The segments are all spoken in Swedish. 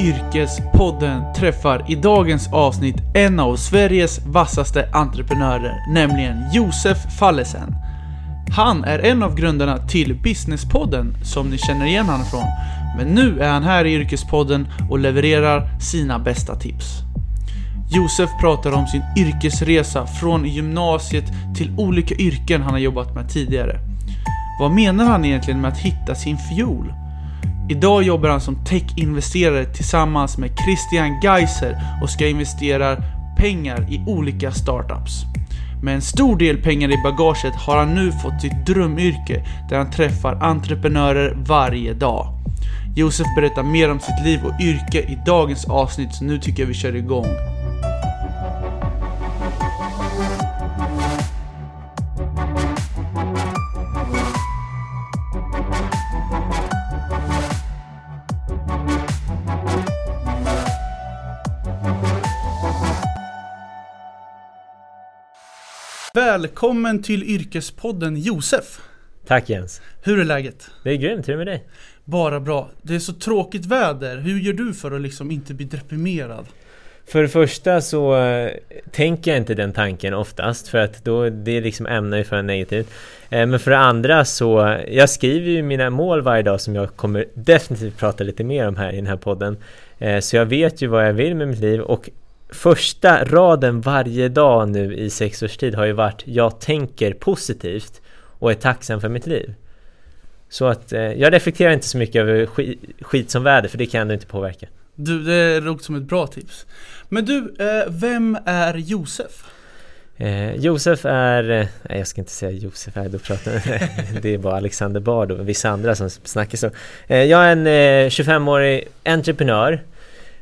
Yrkespodden träffar i dagens avsnitt en av Sveriges vassaste entreprenörer, nämligen Josef Fallesen. Han är en av grundarna till Businesspodden, som ni känner igen honom från. Men nu är han här i Yrkespodden och levererar sina bästa tips. Josef pratar om sin yrkesresa från gymnasiet till olika yrken han har jobbat med tidigare. Vad menar han egentligen med att hitta sin fiol? Idag jobbar han som tech-investerare tillsammans med Christian Geiser och ska investera pengar i olika startups. Med en stor del pengar i bagaget har han nu fått sitt drömyrke där han träffar entreprenörer varje dag. Josef berättar mer om sitt liv och yrke i dagens avsnitt så nu tycker jag vi kör igång. Välkommen till Yrkespodden Josef! Tack Jens! Hur är läget? Det är grymt, hur är det med dig? Bara bra. Det är så tråkigt väder. Hur gör du för att liksom inte bli deprimerad? För det första så äh, tänker jag inte den tanken oftast för att då det liksom ämnar ju för negativt. Äh, men för det andra så, jag skriver ju mina mål varje dag som jag kommer definitivt prata lite mer om här i den här podden. Äh, så jag vet ju vad jag vill med mitt liv och första raden varje dag nu i sex års tid har ju varit Jag tänker positivt och är tacksam för mitt liv. Så att eh, jag reflekterar inte så mycket över skit, skit som väder för det kan jag ändå inte påverka. Du, det låter som ett bra tips. Men du, eh, vem är Josef? Eh, Josef är, eh, nej jag ska inte säga Josef här, då pratar det är bara Alexander Bard och vissa andra som snackar så. Eh, jag är en 25-årig entreprenör,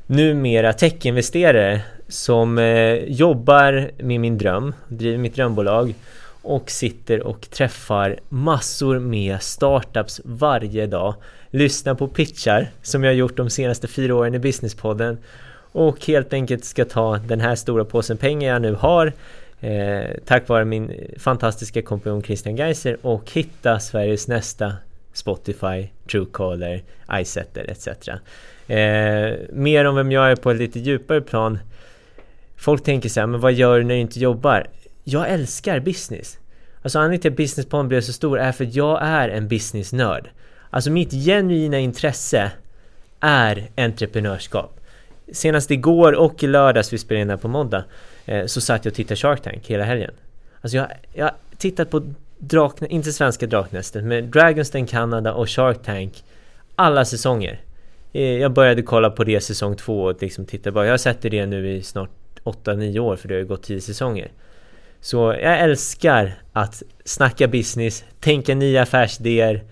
numera techinvesterare som eh, jobbar med min dröm, driver mitt drömbolag och sitter och träffar massor med startups varje dag. Lyssnar på pitchar som jag gjort de senaste fyra åren i Businesspodden och helt enkelt ska ta den här stora påsen pengar jag nu har eh, tack vare min fantastiska kompanjon Christian Geiser och hitta Sveriges nästa Spotify, Truecaller, iSetter etc. Eh, mer om vem jag är på ett lite djupare plan Folk tänker så här, men vad gör du när du inte jobbar? Jag älskar business. Alltså anledningen till att businesspodden blev så stor är för att jag är en businessnörd. Alltså mitt genuina intresse är entreprenörskap. Senast igår och i lördags, vi spelade in här på måndag, eh, så satt jag och tittade Shark Tank hela helgen. Alltså jag, jag har tittat på Drakne, inte svenska Draknästet, men Dragons Den och Shark Tank alla säsonger. Eh, jag började kolla på det säsong två och liksom tittade bara, jag har sett det nu i snart 8-9 år för det har ju gått 10 säsonger. Så jag älskar att snacka business, tänka nya affärsidéer,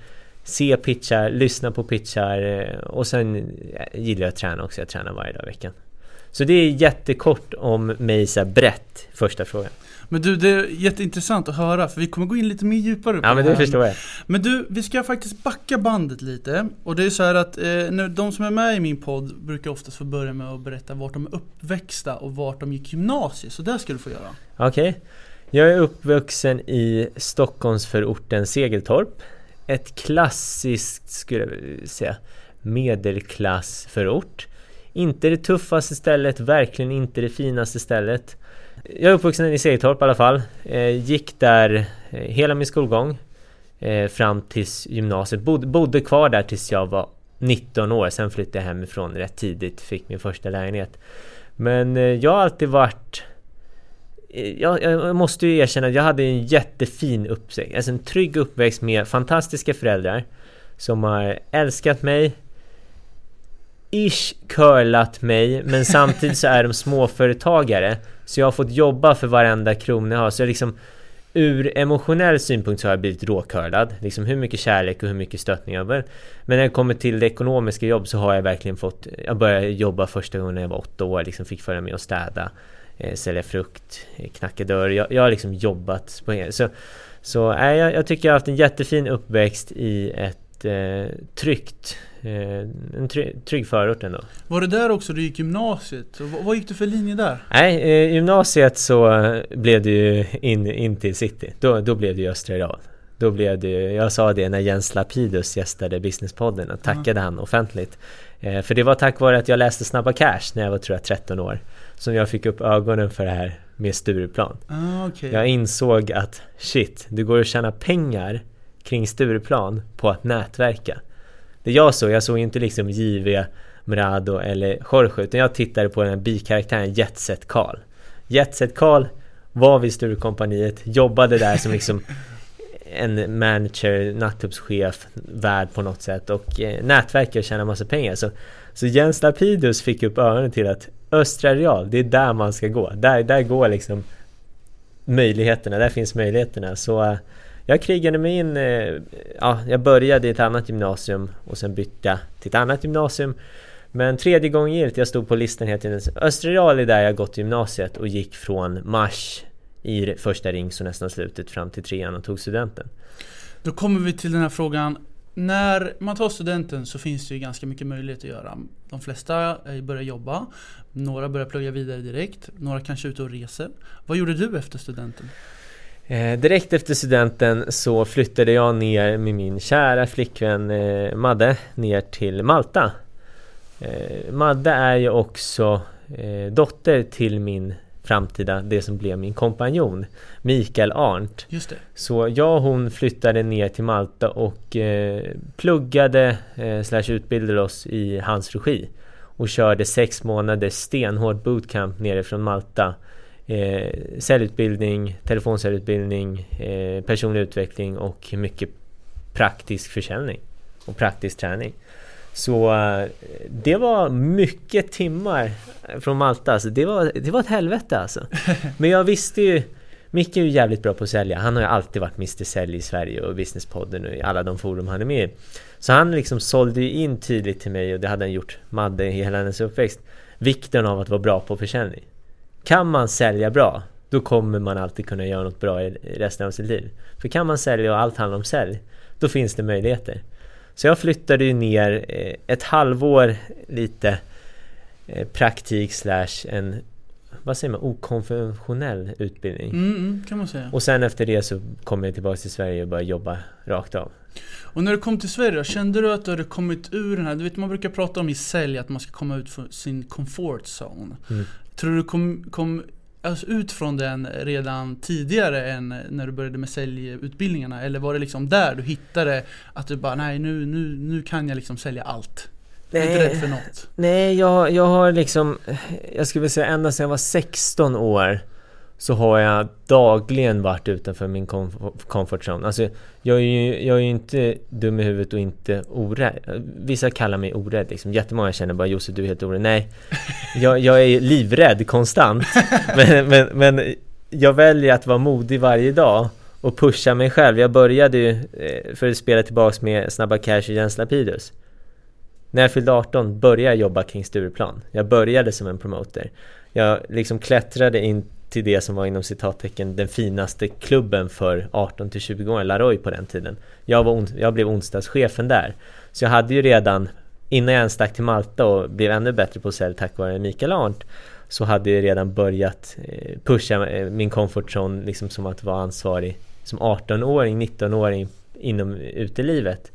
se pitchar, lyssna på pitchar eh, och sen gillar jag att träna också. Jag tränar varje dag i veckan. Så det är jättekort om mig så brett, första frågan. Men du, det är jätteintressant att höra för vi kommer gå in lite mer djupare på Ja men det, förstår jag. Men du, vi ska faktiskt backa bandet lite. Och det är så här att eh, de som är med i min podd brukar oftast få börja med att berätta vart de är uppväxta och vart de gick gymnasiet. Så det ska du få göra. Okej. Okay. Jag är uppvuxen i Stockholmsförorten Segeltorp. Ett klassiskt, skulle jag säga, medelklassförort. Inte det tuffaste stället, verkligen inte det finaste stället. Jag är uppvuxen i Segertorp i alla fall. Eh, gick där eh, hela min skolgång eh, fram tills gymnasiet. Bod, bodde kvar där tills jag var 19 år. Sen flyttade jag hemifrån rätt tidigt. Fick min första lägenhet. Men eh, jag har alltid varit... Eh, jag, jag måste ju erkänna att jag hade en jättefin uppväxt. Alltså en trygg uppväxt med fantastiska föräldrar. Som har älskat mig, ish curlat mig men samtidigt så är de småföretagare. Så jag har fått jobba för varenda krona jag har. Så jag liksom Ur emotionell synpunkt så har jag blivit råcurlad. Liksom hur mycket kärlek och hur mycket stöttning över Men när det kommer till det ekonomiska jobb så har jag verkligen fått Jag började jobba första gången när jag var åtta år. Liksom Fick följa med och städa eh, Sälja frukt eh, Knacka dörr. Jag, jag har liksom jobbat på det Så, så äh, jag, jag tycker jag har haft en jättefin uppväxt i ett eh, tryggt en trygg förort ändå. Var det där också du gick gymnasiet? Och vad gick du för linje där? Nej, i gymnasiet så blev det ju in, in till city. Då, då blev det ju Östra Real. Då blev det jag sa det när Jens Lapidus gästade Businesspodden och tackade han offentligt. Eh, för det var tack vare att jag läste Snabba Cash när jag var tror jag 13 år. Som jag fick upp ögonen för det här med Stureplan. Ah, okay. Jag insåg att shit, det går att tjäna pengar kring Stureplan på att nätverka. Det jag såg, jag såg inte liksom JV, Mrado eller Jorge utan jag tittade på den här bikaraktären Jetset Karl. Jetset Karl var vid Sturecompagniet, jobbade där som liksom en manager, nattklubbschef, värd på något sätt och eh, nätverkar och tjänar massa pengar. Så, så Jens Lapidus fick upp öronen till att Östra Real, det är där man ska gå. Där, där går liksom möjligheterna, där finns möjligheterna. Så eh, jag krigade mig in, eh, ja, jag började i ett annat gymnasium och sen bytte jag till ett annat gymnasium. Men tredje gången gillt, jag stod på listan hela tiden. Östra Real är där jag gått gymnasiet och gick från mars i första ring så nästan slutet fram till trean och tog studenten. Då kommer vi till den här frågan. När man tar studenten så finns det ju ganska mycket möjlighet att göra. De flesta eh, börjar jobba, några börjar plugga vidare direkt, några kanske är ute och reser. Vad gjorde du efter studenten? Eh, direkt efter studenten så flyttade jag ner med min kära flickvän eh, Madde ner till Malta. Eh, Madde är ju också eh, dotter till min framtida, det som blev min kompanjon Mikael Arndt. Just det. Så jag och hon flyttade ner till Malta och eh, pluggade eh, slash utbildade oss i hans regi och körde sex månader stenhård bootcamp nere från Malta. Eh, säljutbildning, telefonsäljutbildning, eh, personlig utveckling och mycket praktisk försäljning och praktisk träning. Så eh, det var mycket timmar från Malta, alltså, det, var, det var ett helvete alltså. Men jag visste ju Micke är ju jävligt bra på att sälja. Han har ju alltid varit Mr Sälj i Sverige och Businesspodden och i alla de forum han är med i. Så han liksom sålde ju in tydligt till mig och det hade han gjort Madde i hela hennes uppväxt. Vikten av att vara bra på försäljning. Kan man sälja bra, då kommer man alltid kunna göra något bra i resten av sitt liv. För kan man sälja och allt handlar om sälj, då finns det möjligheter. Så jag flyttade ju ner eh, ett halvår lite eh, praktik slash en vad säger man, okonventionell utbildning. Mm, mm, kan man säga. Och sen efter det så kom jag tillbaka till Sverige och började jobba rakt av. Och när du kom till Sverige, kände du att du hade kommit ur den här, du vet man brukar prata om i sälj att man ska komma ut från sin comfort zone. Mm. Tror du kom, kom alltså ut från den redan tidigare än när du började med säljutbildningarna? Eller var det liksom där du hittade att du bara, nej nu, nu, nu kan jag liksom sälja allt? Nej, inte rädd för något? Nej, jag, jag har liksom, jag skulle vilja säga ända sedan jag var 16 år så har jag dagligen varit utanför min comfort zone. Alltså, jag är ju, jag är inte dum i huvudet och inte orädd. Vissa kallar mig orädd liksom. Jättemånga känner bara Josef du är helt orädd. Nej, jag, jag är livrädd konstant. Men, men, men jag väljer att vara modig varje dag och pusha mig själv. Jag började ju, eh, för att spela tillbaks med Snabba Cash och Jens Lapidus. När jag fyllde 18 började jag jobba kring Stureplan. Jag började som en promoter. Jag liksom klättrade in till det som var inom citattecken den finaste klubben för 18 till 20 år, Laroy på den tiden. Jag, var jag blev onsdagschefen där. Så jag hade ju redan, innan jag ens stack till Malta och blev ännu bättre på sälj tack vare Mikael Arndt, så hade jag redan börjat eh, pusha eh, min comfort zone liksom som att vara ansvarig som 18-åring, 19-åring inom utelivet.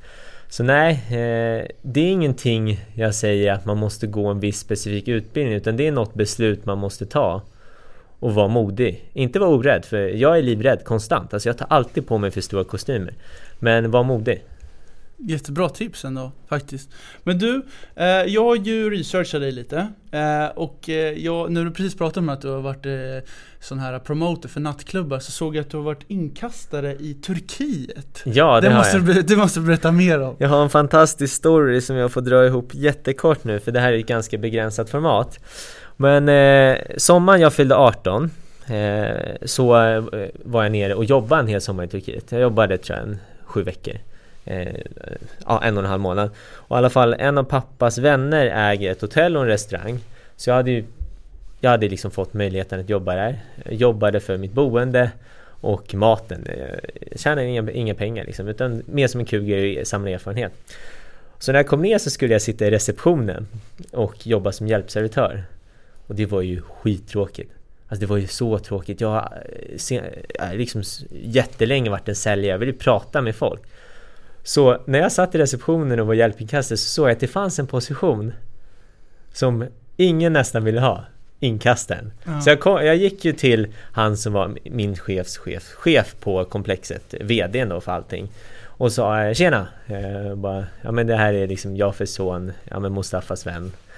Så nej, eh, det är ingenting jag säger att man måste gå en viss specifik utbildning utan det är något beslut man måste ta och vara modig. Inte vara orädd, för jag är livrädd konstant. Alltså jag tar alltid på mig för stora kostymer. Men var modig. Jättebra tips ändå faktiskt. Men du, eh, jag har ju researchat dig lite. Eh, och eh, jag, när du precis pratade om att du har varit eh, sån här promoter för nattklubbar så såg jag att du har varit inkastare i Turkiet. Ja, det, det har måste jag. Du, det måste du berätta mer om. Jag har en fantastisk story som jag får dra ihop jättekort nu för det här är ett ganska begränsat format. Men eh, sommaren jag fyllde 18 eh, så eh, var jag nere och jobbade en hel sommar i Turkiet. Jag jobbade tror jag en sju veckor. Eh, ja, en och en halv månad. Och i alla fall en av pappas vänner äger ett hotell och en restaurang. Så jag hade ju jag hade liksom fått möjligheten att jobba där. Jag jobbade för mitt boende och maten. Eh, jag tjänade inga, inga pengar liksom, utan mer som en kul grej att samla erfarenhet. Så när jag kom ner så skulle jag sitta i receptionen och jobba som hjälpservitör. Och det var ju skittråkigt. Alltså det var ju så tråkigt. Jag har eh, liksom jättelänge varit en säljare, jag ville prata med folk. Så när jag satt i receptionen och var hjälpinkastare så såg jag att det fanns en position som ingen nästan ville ha. Inkastaren. Ja. Så jag, kom, jag gick ju till han som var min chefs chef, chef på komplexet, VDn då för allting. Och sa tjena! Eh, bara, ja men det här är liksom Jafers son, ja men Mustafas vän eh,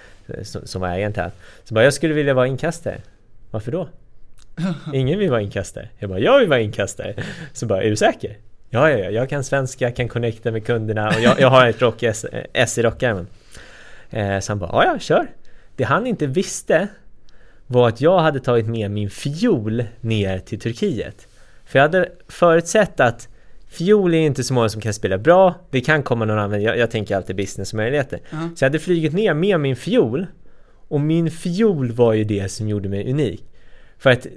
som, som var ägaren till Så bara, jag skulle vilja vara inkastare. Varför då? Ingen vill vara inkastare. Jag bara, jag vill vara inkastare. Så bara, är du säker? Ja, ja, ja, jag kan svenska, kan connecta med kunderna och jag, jag har ett rock S, S i rockärmen. Eh, så han bara, ja, kör. Det han inte visste var att jag hade tagit med min fiol ner till Turkiet. För jag hade förutsett att fiol är inte så många som kan spela bra, det kan komma någon annan, jag, jag tänker alltid businessmöjligheter. -huh. Så jag hade flugit ner med min fiol och min fiol var ju det som gjorde mig unik. För att,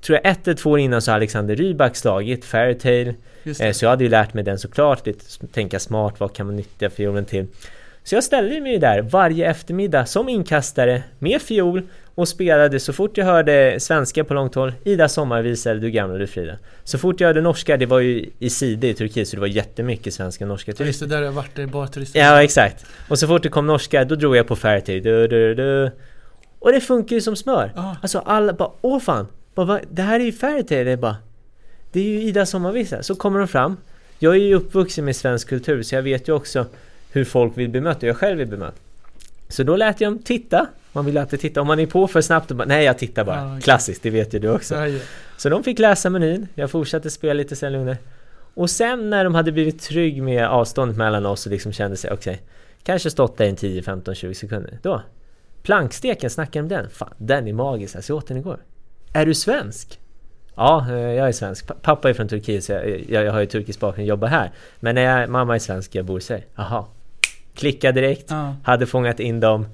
tror jag ett eller två år innan så har Alexander Rybak slagit Fairytale. Eh, så jag hade ju lärt mig den såklart, lite, tänka smart, vad kan man nyttja fiolen till? Så jag ställde mig där varje eftermiddag som inkastare med fiol och spelade så fort jag hörde svenska på långt håll. Ida eller Du gamla du Frida Så fort jag hörde norska, det var ju i Side i Turkiet så det var jättemycket svenska och norska turister Just det, där har varit, det bara turister? Ja exakt. Och så fort det kom norska, då drog jag på Fairtail du, du, du. Och det funkar ju som smör. Ah. Alltså alla bara, åh fan. Bara, Det här är ju Fairtail, det är bara Det är ju Ida sommarvisa, så kommer de fram. Jag är ju uppvuxen med svensk kultur så jag vet ju också hur folk vill bemöta, jag själv vill bemöta Så då lät jag dem titta man vill alltid titta, om man är på för snabbt bara, nej jag tittar bara. Ah, okay. Klassiskt, det vet ju du också. Ah, yeah. Så de fick läsa menyn, jag fortsatte spela lite sen lugnare. Och sen när de hade blivit trygg med avståndet mellan oss och liksom kände sig, okej, okay, kanske stått där i 10, 15, 20 sekunder. Då, planksteken, snackar om den? Fan, den är magisk, alltså, jag åt den igår. Är du svensk? Ja, eh, jag är svensk. Pappa är från Turkiet så jag, jag, jag har ju turkisk bakgrund och jobbar här. Men när jag, mamma är svensk, jag bor i Sverige. Jaha. Klicka direkt, ah. hade fångat in dem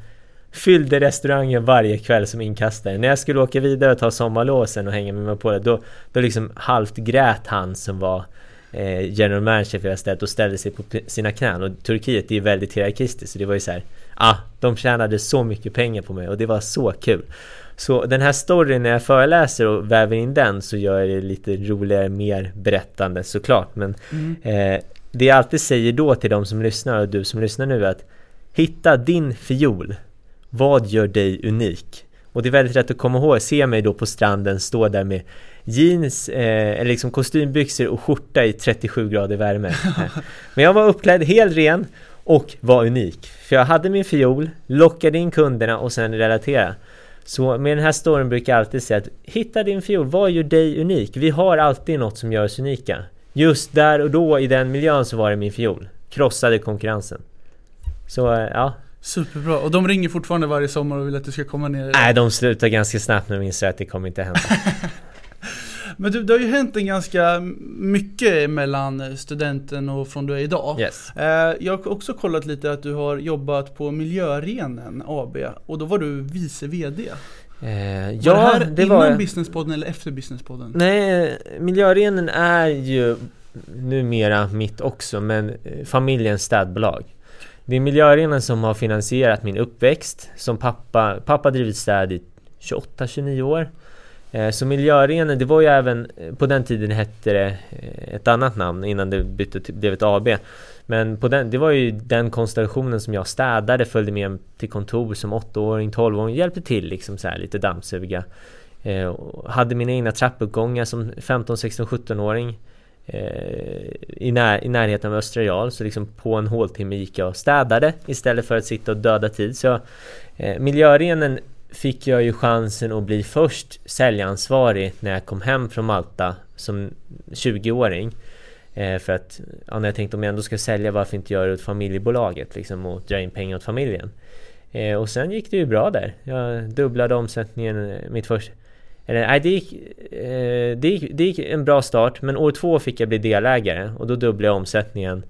fyllde restaurangen varje kväll som inkastare. När jag skulle åka vidare och ta sommarlåsen och hänga med mig på det, då, då liksom halvt grät han som var eh, general manager för det stället och ställde sig på sina knän. Och Turkiet är ju väldigt hierarkistiskt, så det var ju så här, ah, de tjänade så mycket pengar på mig och det var så kul. Så den här storyn när jag föreläser och väver in den så gör jag det lite roligare, mer berättande såklart. Men mm. eh, det jag alltid säger då till de som lyssnar och du som lyssnar nu är att hitta din fiol. Vad gör dig unik? Och det är väldigt lätt att komma ihåg, se mig då på stranden stå där med jeans, eh, eller liksom kostymbyxor och skjorta i 37 grader värme. Men jag var uppklädd helt ren och var unik. För jag hade min fiol, lockade in kunderna och sen relatera. Så med den här storyn brukar jag alltid säga att hitta din fiol, vad gör dig unik? Vi har alltid något som gör oss unika. Just där och då i den miljön så var det min fiol. Krossade konkurrensen. Så eh, ja, Superbra, och de ringer fortfarande varje sommar och vill att du ska komma ner? Nej, de slutar ganska snabbt när de inser att det kommer inte hända. Men du, det har ju hänt en ganska mycket mellan studenten och från du är idag. Yes. Eh, jag har också kollat lite att du har jobbat på Miljörenen AB och då var du vice VD. Eh, ja, var det här det innan var... Businesspodden eller efter Businesspodden? Nej, Miljörenen är ju numera mitt också, men eh, familjens städbolag. Det är Miljöarenan som har finansierat min uppväxt. Som pappa, pappa drivit städ i 28-29 år. Eh, så Miljöarenan, det var ju även, eh, på den tiden hette det ett annat namn innan det bytte blev ett AB. Men på den, det var ju den konstellationen som jag städade, följde med till kontor som 8-åring, 12-åring, hjälpte till liksom så här, lite dammsuga. Eh, hade mina egna trappuppgångar som 15, 16, 17-åring. Eh, i, när, i närheten av Östra Real så liksom på en håltimme gick jag och städade istället för att sitta och döda tid. Så eh, miljörenen fick jag ju chansen att bli först säljansvarig när jag kom hem från Malta som 20-åring. Eh, för att ja, när jag tänkte om jag ändå ska sälja varför inte göra det åt familjebolaget liksom och dra in pengar åt familjen. Eh, och sen gick det ju bra där. Jag dubblade omsättningen eh, mitt första eller nej, det gick, eh, det, gick, det gick en bra start men år två fick jag bli delägare och då dubblade jag omsättningen.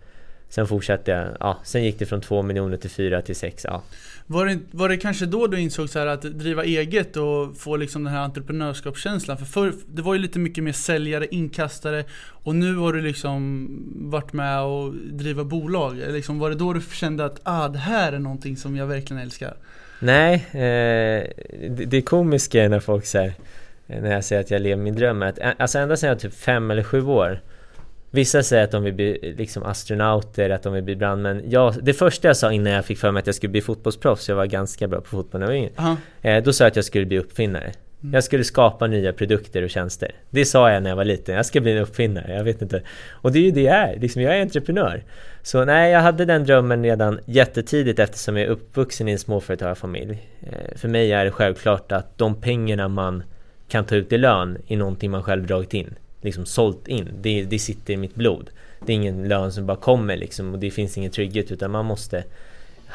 Sen fortsatte jag, ja, sen gick det från 2 miljoner till 4 till 6, ja. Var det, var det kanske då du insåg så att driva eget och få liksom den här entreprenörskapskänslan? För förr, det var ju lite mycket mer säljare, inkastare och nu har du liksom varit med och driva bolag. Liksom, var det då du kände att ah, det här är någonting som jag verkligen älskar? Nej, eh, det, det komiska är när folk säger när jag säger att jag lever min dröm är att eh, alltså ända sedan jag var typ fem eller sju år Vissa säger att de vill bli liksom astronauter, att de vill bli brandmän. Jag, det första jag sa innan jag fick för mig att jag skulle bli fotbollsproffs, jag var ganska bra på fotboll när jag var yngre. Aha. Eh, då sa jag att jag skulle bli uppfinnare. Mm. Jag skulle skapa nya produkter och tjänster. Det sa jag när jag var liten, jag ska bli en uppfinnare, jag vet inte. Och det är ju det jag är, liksom, jag är entreprenör. Så nej, jag hade den drömmen redan jättetidigt eftersom jag är uppvuxen i en småföretagarfamilj. Eh, för mig är det självklart att de pengarna man kan ta ut i lön är någonting man själv dragit in liksom sålt in. Det, det sitter i mitt blod. Det är ingen lön som bara kommer liksom och det finns ingen trygghet utan man måste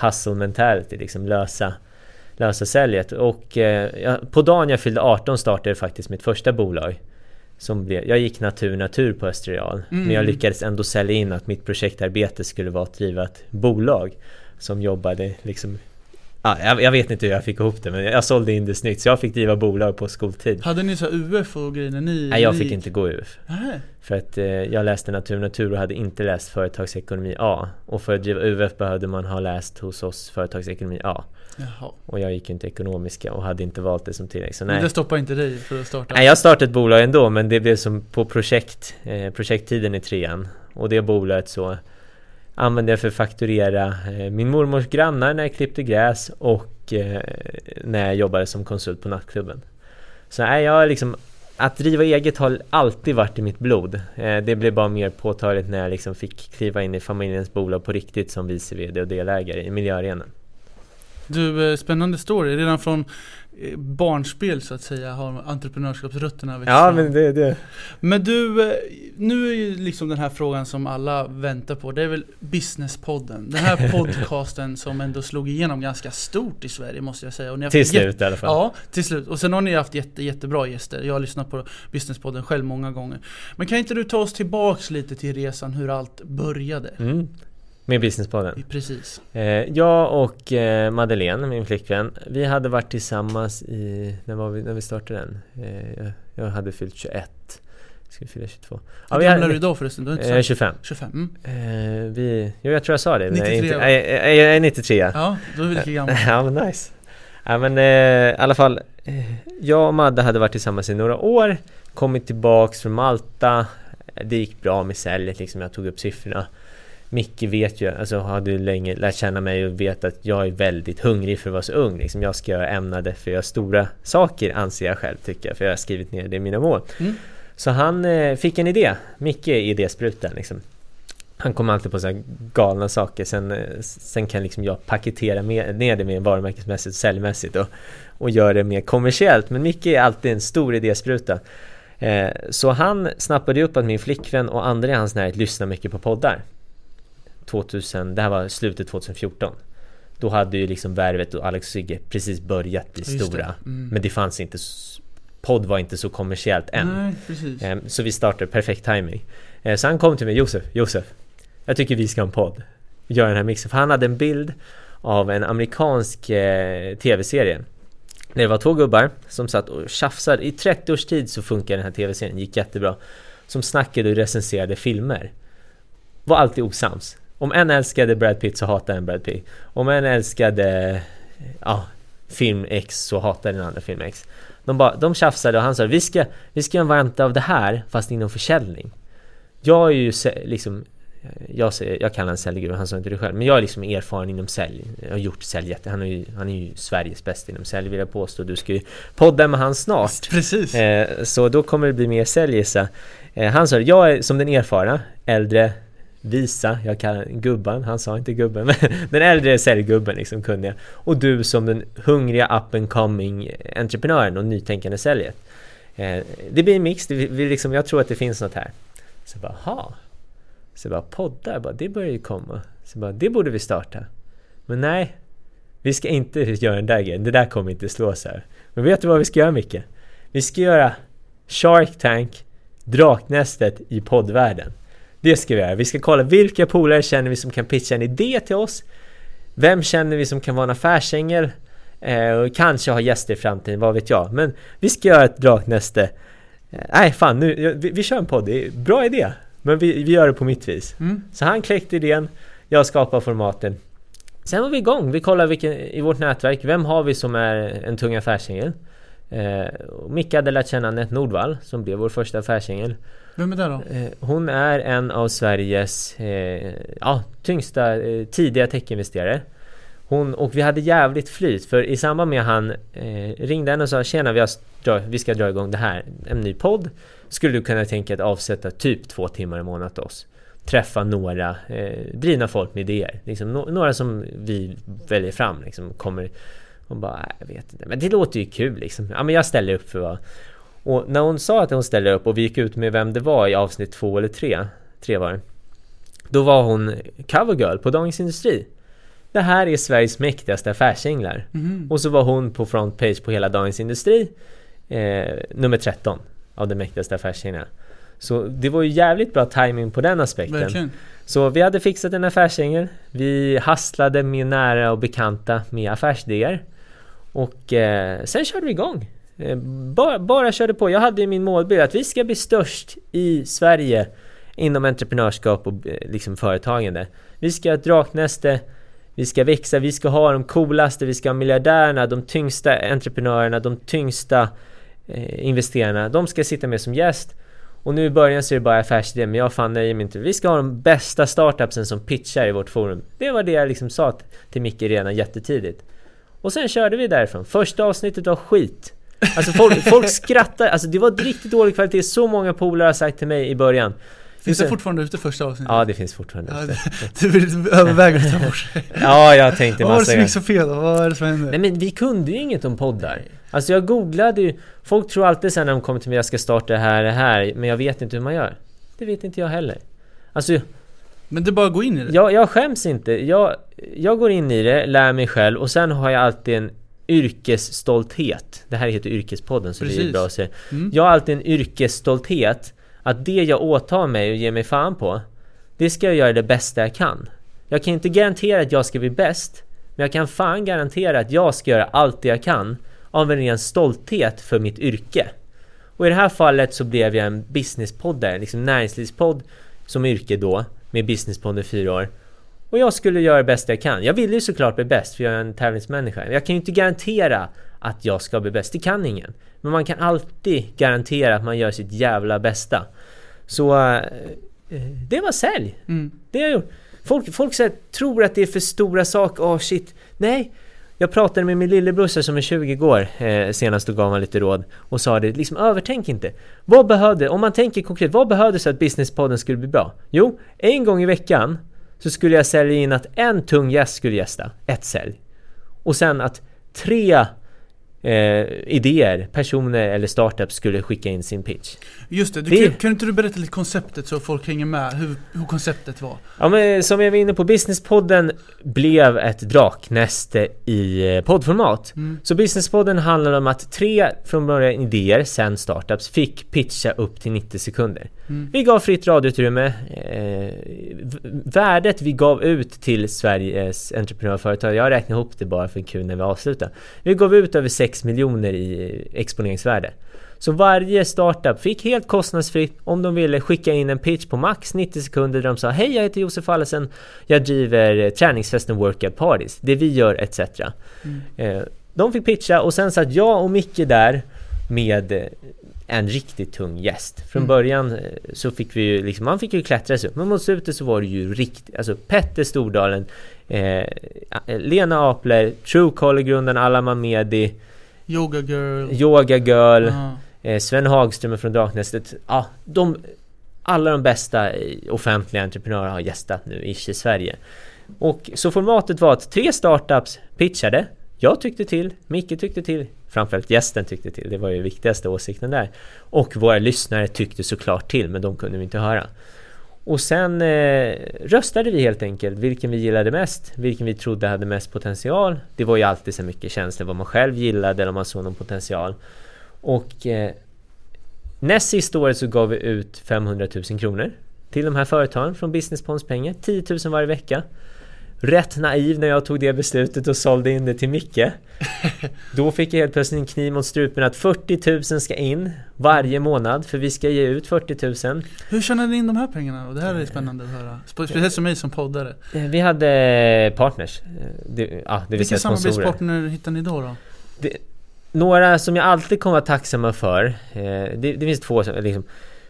hustle mentality liksom lösa lösa säljet och eh, på dagen jag fyllde 18 startade faktiskt mitt första bolag som blev, jag gick natur natur på Österreal mm. men jag lyckades ändå sälja in att mitt projektarbete skulle vara att driva ett bolag som jobbade liksom Ja, jag, jag, vet inte hur jag fick ihop det men jag sålde in det snyggt så jag fick driva bolag på skoltid. Hade ni så UF och grejer när ni Nej jag fick inte gå UF Nej. För att eh, jag läste natur natur och hade inte läst företagsekonomi A. Och för att driva UF behövde man ha läst hos oss företagsekonomi A. Jaha. Och jag gick inte ekonomiska och hade inte valt det som tillägg så Men nej. det stoppar inte dig för att starta? Nej jag startade ett bolag ändå men det blev som på projekt eh, Projekttiden i trean. Och det bolaget så använde jag för att fakturera eh, min mormors grannar när jag klippte gräs och eh, när jag jobbade som konsult på nattklubben. Så nej, jag liksom att driva eget har alltid varit i mitt blod. Det blev bara mer påtagligt när jag liksom fick kliva in i familjens bolag på riktigt som vice VD och delägare i miljöarenan. Du, spännande story. Redan från barnspel så att säga har entreprenörskapsrötterna växt Ja fram. men det, det. Men du, eh, nu är ju liksom den här frågan som alla väntar på. Det är väl Businesspodden. Den här podcasten som ändå slog igenom ganska stort i Sverige måste jag säga. Och ni har Till slut i alla fall. Ja, till slut. Och sen har ni haft jätte, jättebra gäster. Jag har lyssnat på Businesspodden själv många gånger. Men kan inte du ta oss tillbaks lite till resan hur allt började? Mm. Med Businesspodden. Precis. Eh, jag och eh, Madeleine, min flickvän, vi hade varit tillsammans i... När var vi, när vi startade den? Eh, jag, hade fyllt 21. Ska vi fylla 22? Hur vi gammal är du idag förresten? Du sagt 25. 25? Mm. Vi, jo, jag tror jag sa det. 93 Nej, jag är 93 ja. Ja, då är vi lika gamla. Ja men nice. Ja men i alla fall. Jag och Madde hade varit tillsammans i några år. Kommit tillbaks från Malta. Det gick bra med säljet liksom. Jag tog upp siffrorna. Micke vet ju, alltså hade ju länge lärt känna mig och vet att jag är väldigt hungrig för att vara så ung liksom. Jag ska göra ämnade för att göra stora saker anser jag själv tycker jag. För jag har skrivit ner det i mina mål. Mm. Så han eh, fick en idé. Micke är idésprutan liksom. Han kommer alltid på så här galna saker. Sen, eh, sen kan liksom jag paketera med, ner det mer varumärkesmässigt och säljmässigt och, och göra det mer kommersiellt. Men Micke är alltid en stor idéspruta. Eh, så han snappade upp att min flickvän och andra i hans närhet lyssnar mycket på poddar. 2000, det här var slutet 2014. Då hade ju liksom Värvet och Alex Sigge precis börjat bli just stora. det. Mm. Men det fanns inte, podd var inte så kommersiellt än. Nej, precis. Ehm, Så vi startade, perfekt timing. Eh, Så han kom till mig, Josef, Josef Jag tycker vi ska ha en podd Göra den här mixen, för han hade en bild Av en amerikansk eh, tv-serie Där det var två gubbar som satt och tjafsade I 30 års tid så funkar den här tv-serien, gick jättebra Som snackade och recenserade filmer Var alltid osams Om en älskade Brad Pitt så hatade en Brad Pitt Om en älskade Ja Film X så hatade den andra film X de, bara, de tjafsade och han sa vi ska, vi ska göra en variant av det här fast inom försäljning. Jag är ju liksom jag, säger, jag kallar honom säljguru, han sa inte det själv. Men jag är liksom erfaren inom sälj. Jag har gjort sälj. Han är ju, han är ju Sveriges bästa inom sälj vill jag påstå. Du ska ju podda med han snart. Precis. Eh, så då kommer det bli mer sälj eh, Han sa jag är som den erfarna, äldre, visa, jag kallar gubben, han sa inte gubben, men den äldre säljgubben liksom kunde jag. Och du som den hungriga up and coming entreprenören och nytänkande säljet. Eh, det blir en mix, det, vi liksom, jag tror att det finns något här. Så jag bara, ha. Så jag bara, poddar, bara, det börjar ju komma. Så jag bara, det borde vi starta. Men nej, vi ska inte göra den där grejen, det där kommer inte slå så här. Men vet du vad vi ska göra Micke? Vi ska göra Shark Tank, Draknästet i poddvärlden. Det ska vi göra. Vi ska kolla vilka polare känner vi som kan pitcha en idé till oss? Vem känner vi som kan vara en affärsängel? Eh, och kanske ha gäster i framtiden, vad vet jag. Men vi ska göra ett draknäste. Eh, nej, fan nu, vi, vi kör en podd. Det är bra idé. Men vi, vi gör det på mitt vis. Mm. Så han kläckte idén, jag skapade formaten. Sen var vi igång. Vi kollade vilken, i vårt nätverk, vem har vi som är en tung affärsängel? Eh, Micke hade lärt känna Anette Nordvall som blev vår första affärsängel. Vem är det då? Eh, hon är en av Sveriges eh, ja, tyngsta eh, tidiga techinvesterare. Hon, och vi hade jävligt flyt för i samband med att han eh, ringde henne och sa Tjena vi, har, vi ska dra igång det här, en ny podd. Skulle du kunna tänka dig att avsätta typ två timmar i månaden till oss? Träffa några eh, drivna folk med idéer. Liksom, no några som vi väljer fram. Liksom, kommer hon bara, jag vet inte. Men det låter ju kul liksom. Ja men jag ställer upp för vad. Och när hon sa att hon ställer upp och vi gick ut med vem det var i avsnitt två eller tre. Tre var det. Då var hon covergirl på Dagens Industri. Det här är Sveriges mäktigaste affärsänglar. Mm. Och så var hon på frontpage på hela Dagens Industri. Eh, nummer 13 av de mäktigaste affärsänglarna. Så det var ju jävligt bra timing på den aspekten. Verkligen. Så vi hade fixat en affärsängel. Vi hasslade med nära och bekanta med affärsidéer. Och eh, sen körde vi igång. Eh, bara, bara körde på. Jag hade ju min målbild att vi ska bli störst i Sverige inom entreprenörskap och eh, liksom företagande. Vi ska ha ett draknäste vi ska växa, vi ska ha de coolaste, vi ska ha miljardärerna, de tyngsta entreprenörerna, de tyngsta eh, investerarna. De ska sitta med som gäst. Och nu i början så är det bara affärsidé, men jag fan nöjer mig inte. Vi ska ha de bästa startupsen som pitchar i vårt forum. Det var det jag liksom sa till Micke redan jättetidigt. Och sen körde vi därifrån. Första avsnittet var skit. Alltså folk, folk skrattar, alltså det var riktigt dålig kvalitet. Så många polare har sagt till mig i början. Finns det fortfarande ute första avsnittet? Ja, det finns fortfarande ute. du vill överväga att ta bort Ja, jag tänkte massa Vad var det som gick så fel då? Vad är det som hände? Nej men vi kunde ju inget om poddar. Alltså jag googlade ju, folk tror alltid sen när de kommer till mig jag ska starta det här, det här, men jag vet inte hur man gör. Det vet inte jag heller. Alltså men det bara att gå in i det? Jag, jag skäms inte. Jag, jag går in i det, lär mig själv och sen har jag alltid en yrkesstolthet. Det här heter Yrkespodden så Precis. det är bra att säga. Mm. Jag har alltid en yrkesstolthet att det jag åtar mig och ger mig fan på, det ska jag göra det bästa jag kan. Jag kan inte garantera att jag ska bli bäst, men jag kan fan garantera att jag ska göra allt det jag kan av en ren stolthet för mitt yrke. Och i det här fallet så blev jag en businesspoddare, liksom näringslivspodd som yrke då, med businesspodd i fyra år. Och jag skulle göra det bästa jag kan. Jag ville ju såklart bli bäst för jag är en tävlingsmänniska. Jag kan ju inte garantera att jag ska bli bäst. Det kan ingen. Men man kan alltid garantera att man gör sitt jävla bästa. Så eh, det var sälj. Mm. Det har jag gjort. Folk, folk här, tror att det är för stora saker. Åh oh, shit. Nej. Jag pratade med min lillebror som är 20 år eh, senast och gav honom lite råd och sa det, liksom övertänk inte. Vad behövde, om man tänker konkret, vad behövdes för att businesspodden skulle bli bra? Jo, en gång i veckan så skulle jag sälja in att en tung gäst skulle gästa, ett sälj. Och sen att tre eh, idéer, personer eller startups skulle skicka in sin pitch. Just det, du, det... Kan, kan inte du berätta lite konceptet så folk hänger med hur, hur konceptet var? Ja men som jag var inne på, Businesspodden blev ett draknäste i eh, poddformat. Mm. Så Businesspodden handlar om att tre från början idéer, sen startups, fick pitcha upp till 90 sekunder. Mm. Vi gav fritt radioutrymme. Eh, värdet vi gav ut till Sveriges entreprenörföretag, jag räknar ihop det bara för en kul när vi avslutar. Vi gav ut över 6 miljoner i exponeringsvärde. Så varje startup fick helt kostnadsfritt om de ville skicka in en pitch på max 90 sekunder där de sa Hej jag heter Josef Allesen Jag driver träningsfesten Workout Parties Det vi gör etc. Mm. Eh, de fick pitcha och sen satt jag och Micke där med en riktigt tung gäst. Från mm. början eh, så fick vi ju liksom, man fick ju klättra sig upp, men mot slutet så var det ju riktigt, alltså Petter Stordalen, eh, Lena Apler, Truecaller-grunden Allan Mamedi, Yoga Girl, Yoga Girl, -huh. eh, Sven Hagström från Draknästet, ja, de, alla de bästa offentliga entreprenörer har gästat nu ish i Sverige. Och så formatet var att tre startups pitchade, jag tyckte till, Micke tyckte till, framförallt gästen tyckte till, det var ju viktigaste åsikten där. Och våra lyssnare tyckte såklart till, men de kunde vi inte höra. Och sen eh, röstade vi helt enkelt vilken vi gillade mest, vilken vi trodde hade mest potential. Det var ju alltid så mycket känslor vad man själv gillade eller om man såg någon potential. Och eh, näst sista året så gav vi ut 500 000 kronor till de här företagen från Business Ponds pengar, 10 000 varje vecka rätt naiv när jag tog det beslutet och sålde in det till Micke. Då fick jag helt plötsligt en kniv mot strupen att 40 000 ska in varje månad för vi ska ge ut 40 000. Hur tjänade ni in de här pengarna då? Det här är spännande att höra. Speciellt som mig som poddare. Eh, vi hade partners. Eh, det, ja, det Vilka samarbetspartner hittade ni då? då? Det, några som jag alltid kommer vara tacksamma för. Eh, det, det finns två som liksom,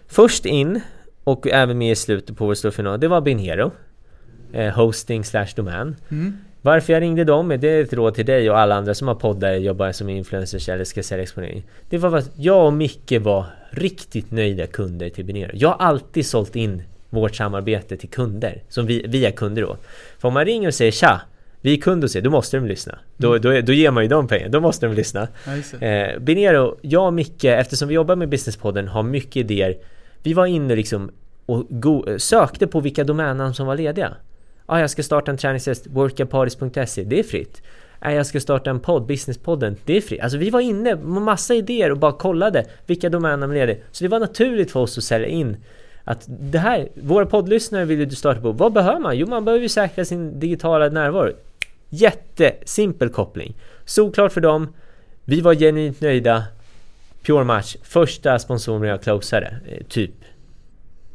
Först in och även med i slutet på vår stora final, det var Binhero. Eh, hosting slash domän. Mm. Varför jag ringde dem, det är ett råd till dig och alla andra som har poddar, jobbar som influencers eller ska sälja exponering. Det var att jag och Micke var riktigt nöjda kunder till Binero. Jag har alltid sålt in vårt samarbete till kunder, som vi, via kunder då. För om man ringer och säger tja, vi är kunder hos er, då måste de lyssna. Då, Mm. då, då ger man ju dem pengar, då måste de lyssna. Ja. Eh, Binero, jag och Micke, eftersom vi jobbar med Businesspodden, har mycket idéer. Vi var inne liksom och sökte på vilka domännamn som var lediga. Ah, jag ska starta en träningstest, workapartys.se, det är fritt. Ah, jag ska starta en podd, Businesspodden, det är fritt. Alltså vi var inne med massa idéer och bara kollade vilka domännamn leder. Så det var naturligt för oss att sälja in att det här, våra poddlyssnare vill ju du starta på. Vad behöver man? Jo, man behöver ju säkra sin digitala närvaro. Jättesimpel koppling. Såklart för dem. Vi var genuint nöjda. Pure Match, första sponsoren jag closade, eh, typ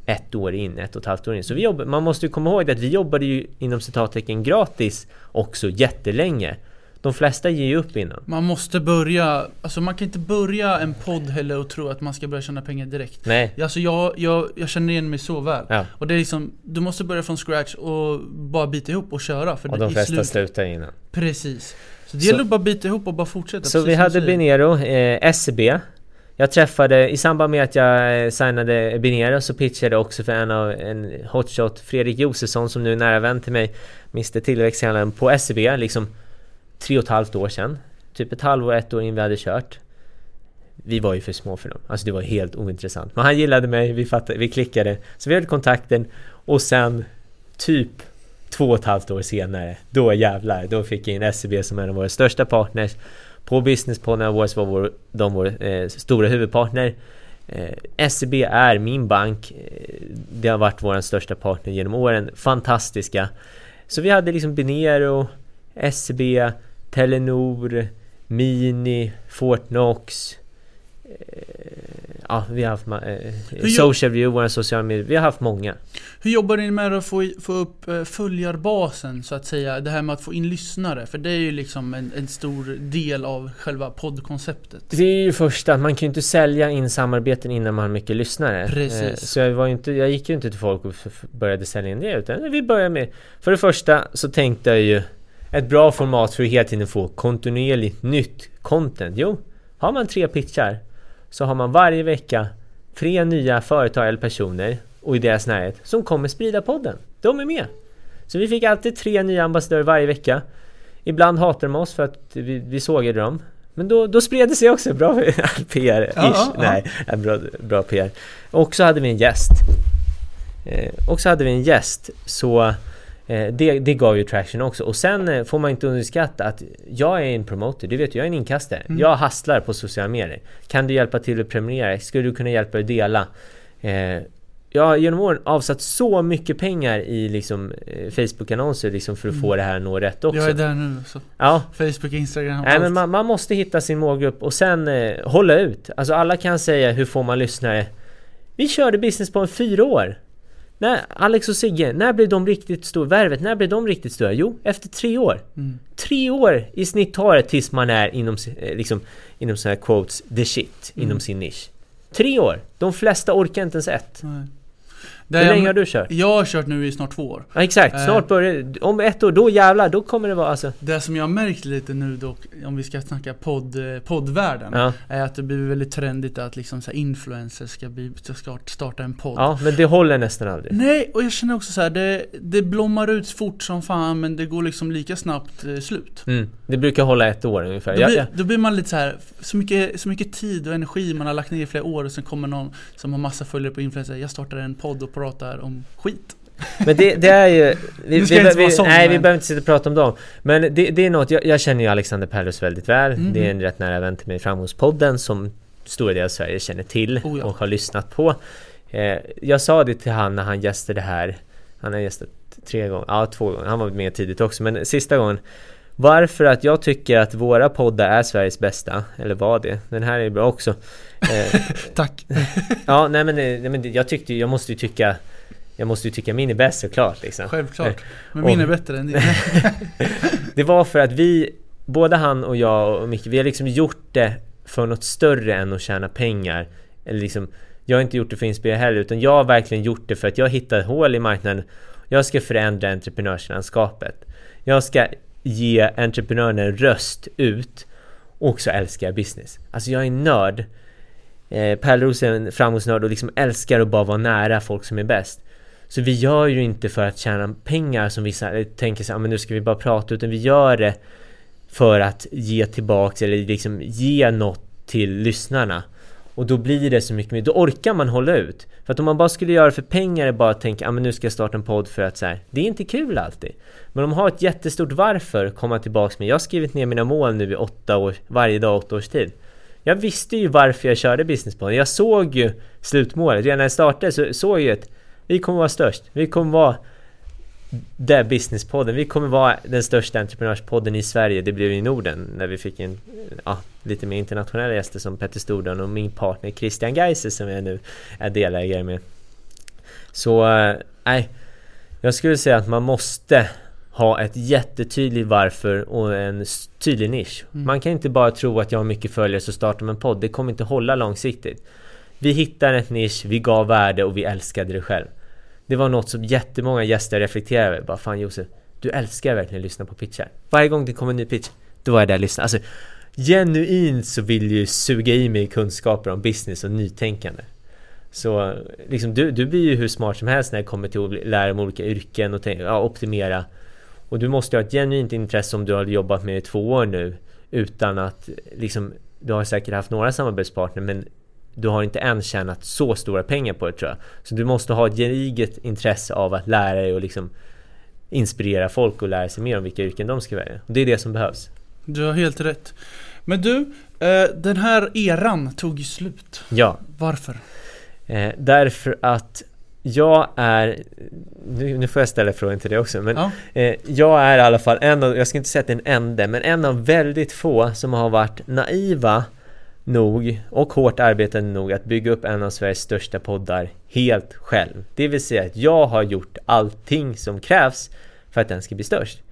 ett år in, ett och ett halvt år in. Så vi jobbar, man måste ju komma ihåg att vi jobbade ju inom citattecken gratis också jättelänge. De flesta ger ju upp innan. Man måste börja, alltså man kan inte börja en podd heller och tro att man ska börja tjäna pengar direkt. Nej, Alltså jag, jag, jag känner igen mig så väl. ja. Och det är liksom, du måste börja från scratch och bara bita ihop och köra. För Och de flesta slut- slutar innan. Precis. Så det Så- gäller att bara bita ihop och bara fortsätta. Så vi hade. Binero, eh, SCB. Jag träffade, i samband med att jag eh, signade Binera så pitchade jag också för en av en hotshot, Fredrik Josefsson som nu är nära vän till mig, Mr Tillväxthandlaren på SEB liksom tre och ett halvt år sedan. Typ ett halvår, ett år in vi hade kört. Vi var ju för små för dem, alltså det var helt ointressant. Men han gillade mig, vi, fattade, vi klickade, så vi hade kontakten och sen typ två och ett halvt år senare, då jävlar, då fick jag in SEB som en av våra största partners. På Businesspodden Awards var vår, de vår eh, stora huvudpartner. Eh, SEB är min bank. Eh, det har varit vår största partner genom åren. Fantastiska. Så vi hade liksom Binero, SEB, Telenor, Mini, Fortnox. Eh, ja, vi har haft eh, gör- Social View, våra sociala medier. Vi har haft många. Hur jobbar ni med att få, få upp eh, följarbasen så att säga? Det här med att få in lyssnare. För det är ju liksom en, en stor del av själva poddkonceptet. Det är ju första, man kan ju inte sälja in samarbeten innan man har mycket lyssnare. Precis. Eh, Så jag, var inte, jag gick ju inte till folk och började sälja in det utan vi började med För det första så tänkte jag ju Ett bra format för att hela tiden få kontinuerligt nytt content. Jo, har man tre pitchar så har man varje vecka tre nya företag eller personer och i deras närhet som kommer sprida podden. De är med! Så vi fick alltid tre nya ambassadörer varje vecka. Ibland hatar de oss för att vi, vi sågade dem. Men då, då spred det sig också. Bra PR-ish. Ja, ja. Nej, bra, bra PR. Och så hade vi en gäst. Eh, och så hade vi en gäst. Så det, det gav ju traction också. Och sen eh, får man inte underskatta att jag är en promoter. Du vet jag är en inkastare. Mm. Jag hastlar på sociala medier. Kan du hjälpa till att prenumerera? Skulle du kunna hjälpa att dela? Eh, jag har genom åren avsatt så mycket pengar i liksom, eh, Facebook-annonser liksom för att få det här att nå rätt också. Jag är där nu. Så. Ja, Facebook, Instagram, Nej allt. men man, man måste hitta sin målgrupp och sen eh, hålla ut. Alltså alla kan säga hur får man lyssnare? Vi körde business på en fyra år. När Alex och Sigge, när blev de riktigt stora? Värvet, när blev de riktigt stora? Jo, efter tre år. Mm. Tre år i snitt tar det tills man är inom, eh, liksom, inom sådana här quotes, the shit, Mm. inom sin nisch. Tre år! De flesta orkar inte ens ett. Nej. Hur länge jag, har du kört? jag har kört nu i snart två år. Ja exakt, Eh. snart börjar Om ett år, då jävlar, då kommer det vara alltså... Det som jag har märkt lite nu dock, om vi ska snacka podd, eh, poddvärlden, Ja, är att det blir väldigt trendigt att liksom så här influencers ska, bli, ska starta en podd. ja men det håller nästan aldrig. Nej, och jag känner också så här, det, det blommar ut fort som fan men det går liksom lika snabbt eh, slut. Mm, det brukar hålla ett år ungefär. Då blir, då blir man lite så här, så mycket, så mycket tid och energi man har lagt ner i flera år och sen kommer någon som har massa följare på influencer, jag startar en podd och pratar om skit. Men det, det är ju... Vi, vi, vi, sån, nej, vi men- behöver inte sitta och prata om dem. Men det, det är något, jag, jag känner ju Alexander Perros väldigt väl. Mhm. Det är en rätt nära vän till mig i Framgångspodden som stora delar av Sverige känner till Oh ja. och har lyssnat på. Eh, jag sa det till han när han gästade här. Han har gästat tre gånger, ja två gånger. Han var med tidigt också, men sista gången. Varför att jag tycker att våra poddar är Sveriges bästa, eller var det. Den här är bra också. Eh, Tack. ja, nej men, eh, nej, men jag tyckte jag måste ju tycka jag måste ju tycka min är bäst såklart liksom. Självklart. Men Och- min är bättre än din. Det var för att vi både han och jag och Micke, vi har liksom gjort det för något större än att tjäna pengar. Eller liksom, jag har inte gjort det för att inspirera heller, utan jag har verkligen gjort det för att jag hittat hål i marknaden. Jag ska förändra entreprenörslandskapet. Jag ska ge entreprenören en röst ut och så älskar jag business. Alltså jag är en nörd. Eh, Pärleros är en framgångsnörd och liksom älskar att bara vara nära folk som är bäst. Så vi gör ju inte för att tjäna pengar som vissa tänker sig, ah, men nu ska vi bara prata, utan vi gör det för att ge tillbaks eller liksom ge något till lyssnarna. Och då blir det så mycket mer, då orkar man hålla ut. För att om man bara skulle göra det för pengar, bara tänka, ah, men nu ska jag starta en podd för att så här, det är inte kul alltid. Men om man har ett jättestort varför, komma tillbaks med, jag har skrivit ner mina mål nu i åtta år, varje dag åtta års tid. Jag visste ju varför jag körde businesspodden, jag såg ju slutmålet, redan när jag startade så såg jag ju att vi kommer vara störst, vi kommer vara det businesspodden. Vi kommer vara den största entreprenörspodden i Sverige. Det blev i Norden när vi fick en ja, lite mer internationella gäster som Petter Stordalen och min partner Christian Geiser som jag nu är delägare med. Så eh, nej, äh, jag skulle säga att man måste ha ett jättetydligt varför och en tydlig nisch. Mm. Man kan inte bara tro att jag har mycket följare så startar man en podd. Det kommer inte hålla långsiktigt. Vi hittar ett nisch, vi gav värde och vi älskade det själv. Det var något som jättemånga gäster reflekterade över. Bara fan Josef, du älskar verkligen att lyssna på pitchar. Varje gång det kommer en ny pitch, då var jag där och lyssnade. Alltså, genuint så vill ju suga i mig kunskaper om business och nytänkande. Så liksom, du, du blir ju hur smart som helst när det kommer till att lära om olika yrken och tänka, ja, optimera. Och du måste ha ett genuint intresse om du har jobbat med det i två år nu utan att liksom, du har säkert haft några samarbetspartner men du har inte än tjänat så stora pengar på det tror jag. Så du måste ha ett gediget intresse av att lära dig och liksom inspirera folk och lära sig mer om vilka yrken de ska välja. Och det är det som behövs. Du har helt rätt. Men du, eh, den här eran tog ju slut. Ja. Varför? Eh, därför att jag är, nu, nu får jag ställa frågan till dig också, men ja. eh, jag är i alla fall en av, jag ska inte säga att det är en enda, men en av väldigt få som har varit naiva nog och hårt arbetande nog att bygga upp en av Sveriges största poddar helt själv. Det vill säga att jag har gjort allting som krävs för att den ska bli störst.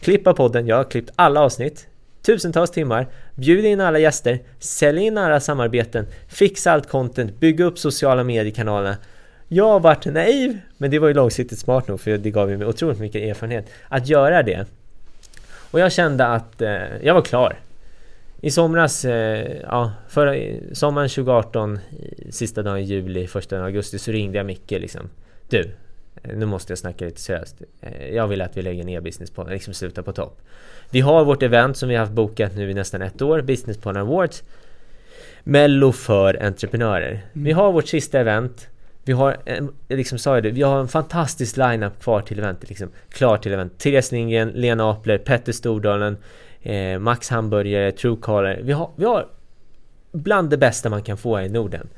Klippa podden, jag har klippt alla avsnitt, tusentals timmar, bjud in alla gäster, sälja in alla samarbeten, fixa allt content, bygga upp sociala mediekanalerna. Jag har varit naiv, men det var ju långsiktigt smart nog för det gav mig otroligt mycket erfarenhet att göra det. Och jag kände att eh, jag var klar. I somras, eh, ja, förra, sommaren 2018, sista dagen i juli, första augusti, så ringde jag Micke liksom. Du, nu måste jag snacka lite seriöst. Eh, jag vill att vi lägger ner Businesspodden, liksom slutar på topp. Vi har vårt event som vi har haft bokat nu i nästan ett år, Businesspodden Awards. Mello för entreprenörer. Mm. Vi har vårt sista event. Vi har, liksom sa jag det, vi har en fantastisk line-up kvar till eventet liksom. Klar till event. Therese Lindgren, Lena Apler, Petter Stordalen, eh, Max Hamburgare, Truecaller. Vi har, vi har bland det bästa man kan få här i Norden.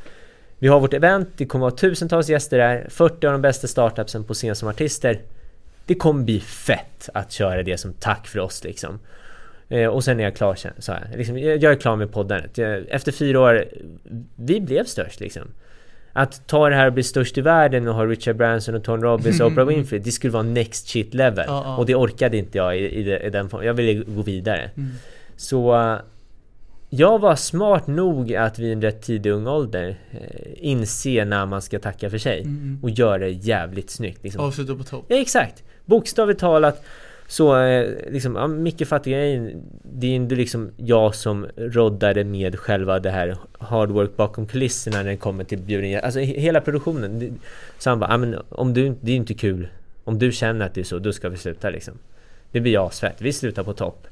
Vi har vårt event, det kommer vara tusentals gäster där, 40 av de bästa startupsen på scen som artister. Det kommer bli fett att köra det som tack för oss liksom. Eh, och sen är jag klar, så här. Liksom, jag är klar med poddandet. Efter fyra år, vi blev störst liksom. Att ta det här och bli störst i världen och ha Richard Branson och Tony Robbins och Oprah Winfrey Det skulle vara next shit level ja, ja. Och det orkade inte jag i, i, i den formen Jag ville gå vidare mm. Så uh, Jag var smart nog att vid en rätt tidig ung ålder uh, Inse när man ska tacka för sig mm. mm. Och göra det jävligt snyggt liksom. Avsluta på topp Ja exakt Bokstavligt talat så eh, liksom, ja, Micke fattiga. Det är inte liksom jag som roddade med själva det här hard work bakom kulisserna när det kommer till bjuden Alltså hela produktionen. Så han bara, ja, men om du, det är ju inte kul. Om du känner att det är så, då ska vi sluta liksom. Det blir asfett. Vi slutar på topp.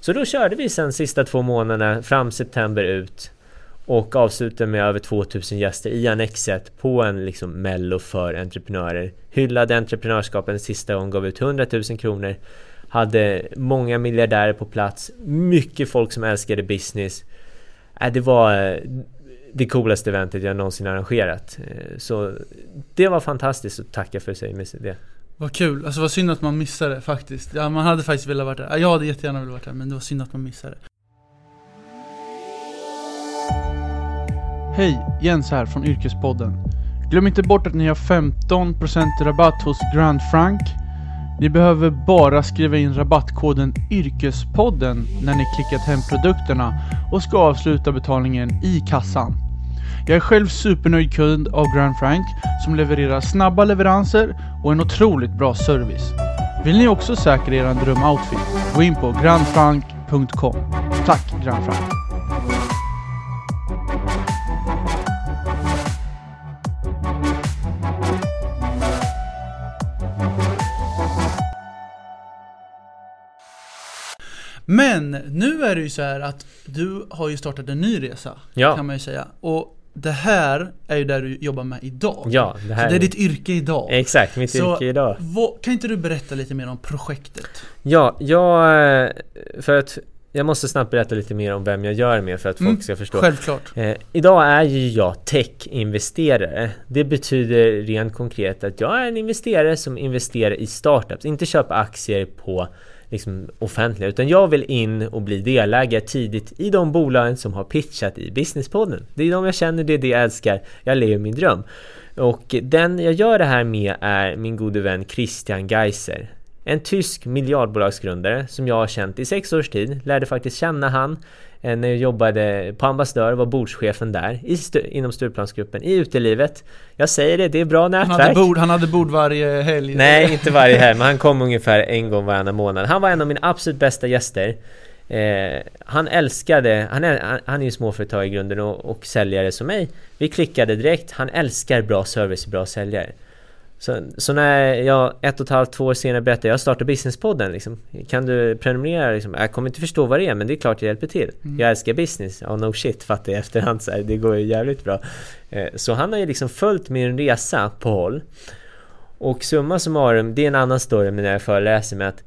Så då körde vi sen sista två månaderna fram september ut och avslutar med över 2000 gäster i Annexet på en liksom mello för entreprenörer. Hyllade entreprenörskapen sista gången, gav ut 100 000 kronor. Hade många miljardärer på plats, mycket folk som älskade business. Äh, det var eh, det coolaste eventet jag någonsin arrangerat. Eh, så det var fantastiskt att tacka för sig med det. Vad kul, alltså vad synd att man missade det faktiskt. Ja, man hade faktiskt velat vara där. Jag hade jättegärna velat vara där, men det var synd att man missade Hej, Jens här från Yrkespodden. Glöm inte bort att ni har 15% rabatt hos Grand Frank. Ni behöver bara skriva in rabattkoden YRKESPODDEN när ni klickat hem produkterna och ska avsluta betalningen i kassan. Jag är själv supernöjd kund av Grand Frank som levererar snabba leveranser och en otroligt bra service. Vill ni också säkra er drömoutfit? Gå in på grandfrank.com. Tack Grand Frank! Men nu är det ju så här att du har ju startat en ny resa. Ja. Kan man ju säga. Och det här är ju där du jobbar med idag. Ja, det här Så det är ditt yrke idag. Exakt, mitt Så- yrke idag. Vad, kan inte du berätta lite mer om projektet? Ja, jag... eh, För att... Jag måste snabbt berätta lite mer om vem jag gör med för att folk Mm, ska förstå. Självklart. Eh, idag är ju jag tech-investerare. Det betyder rent konkret att jag är en investerare som investerar i startups, inte köper aktier på liksom, offentliga, utan jag vill in och bli delägare tidigt i de bolagen som har pitchat i Businesspodden. Det är de jag känner, det är det jag älskar, jag lever min dröm. Och den jag gör det här med är min gode vän Christian Geiser. En tysk miljardbolagsgrundare som jag har känt i sex års tid. Lärde faktiskt känna han eh, när jag jobbade på Ambassadör, var bordschefen där i stu- inom Stureplansgruppen i utelivet. Jag säger det, det är bra Han nätverk. hade, bord, han hade bord varje helg. Nej, inte varje helg, men han kom ungefär en gång varannan månad. Han var en av mina absolut bästa gäster. Eh, han älskade, han är, han, han är ju småföretagare i grunden och, och säljare som mig. Vi klickade direkt, han älskar bra service bra säljare. Så, så när jag ett och ett halvt, två år senare berättade jag startar businesspodden liksom, Kan du prenumerera? Liksom? Jag kommer inte förstå vad det är men det är klart jag hjälper till Mm. Jag älskar business, ja no shit fattar jag efterhand så här, Det går ju jävligt bra eh, Så han har ju liksom följt min resa på håll Och summa summarum, det är en annan story med när jag föreläser med att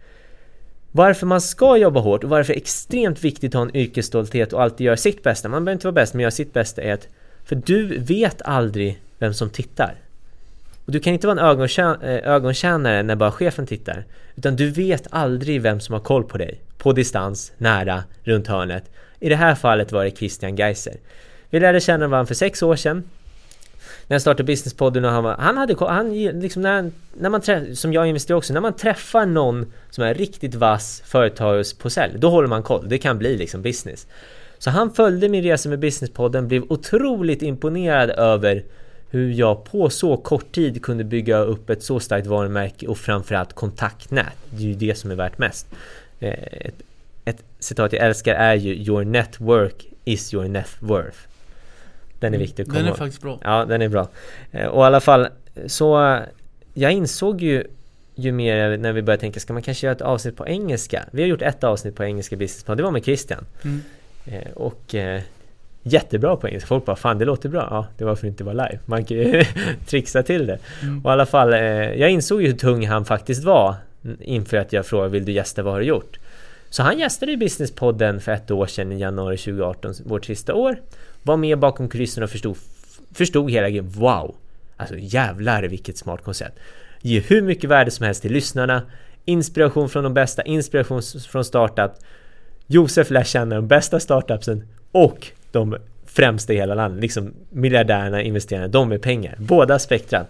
varför man ska jobba hårt och varför det är extremt viktigt att ha en yrkesstolthet och alltid göra sitt bästa. Man behöver inte vara bäst, men göra sitt bästa är att För du vet aldrig vem som tittar. Och du kan inte vara en ögontjä- eh, ögontjänare när bara chefen tittar. Utan du vet aldrig vem som har koll på dig. På distans, nära, runt hörnet. I det här fallet var det Christian Geiser. Vi lärde känna varandra för sex år sedan. När jag startade businesspodden och han var, han hade koll- han liksom när, när man träffar, som jag investerar också, när man träffar någon som är riktigt vass företagare på sälj, då håller man koll. Det kan bli liksom business. Så han följde min resa med businesspodden, blev otroligt imponerad över hur jag på så kort tid kunde bygga upp ett så starkt varumärke och framförallt kontaktnät. Det är ju det som är värt mest. Eh, Ett, ett citat jag älskar är ju Your network is your net worth. Den är viktig att komma Den är ihåg. faktiskt bra. Ja, den är bra. Eh, Och i alla fall, så jag insåg ju ju mer när vi började tänka, ska man kanske göra ett avsnitt på engelska? Vi har gjort ett avsnitt på engelska businessplan, det var med Christian. Mm. Eh, Och jättebra på engelska. Folk bara, fan det låter bra. Ja, det var för att det inte var live. Man kan ju trixa till det. Mm. Och i alla fall, eh, jag insåg ju hur tung han faktiskt var inför att jag frågade, vill du gästa, vad har du gjort? Så han gästade i Businesspodden för ett år sedan i januari 2018, vårt sista år. Var med bakom kulisserna och förstod, förstod hela grejen. Wow! Alltså jävlar vilket smart koncept. Ge hur mycket värde som helst till lyssnarna. Inspiration från de bästa, inspiration från startup. Josef lär känna de bästa startupsen och de främsta i hela landet. Liksom miljardärerna, investerarna, de med pengar. Båda spektra.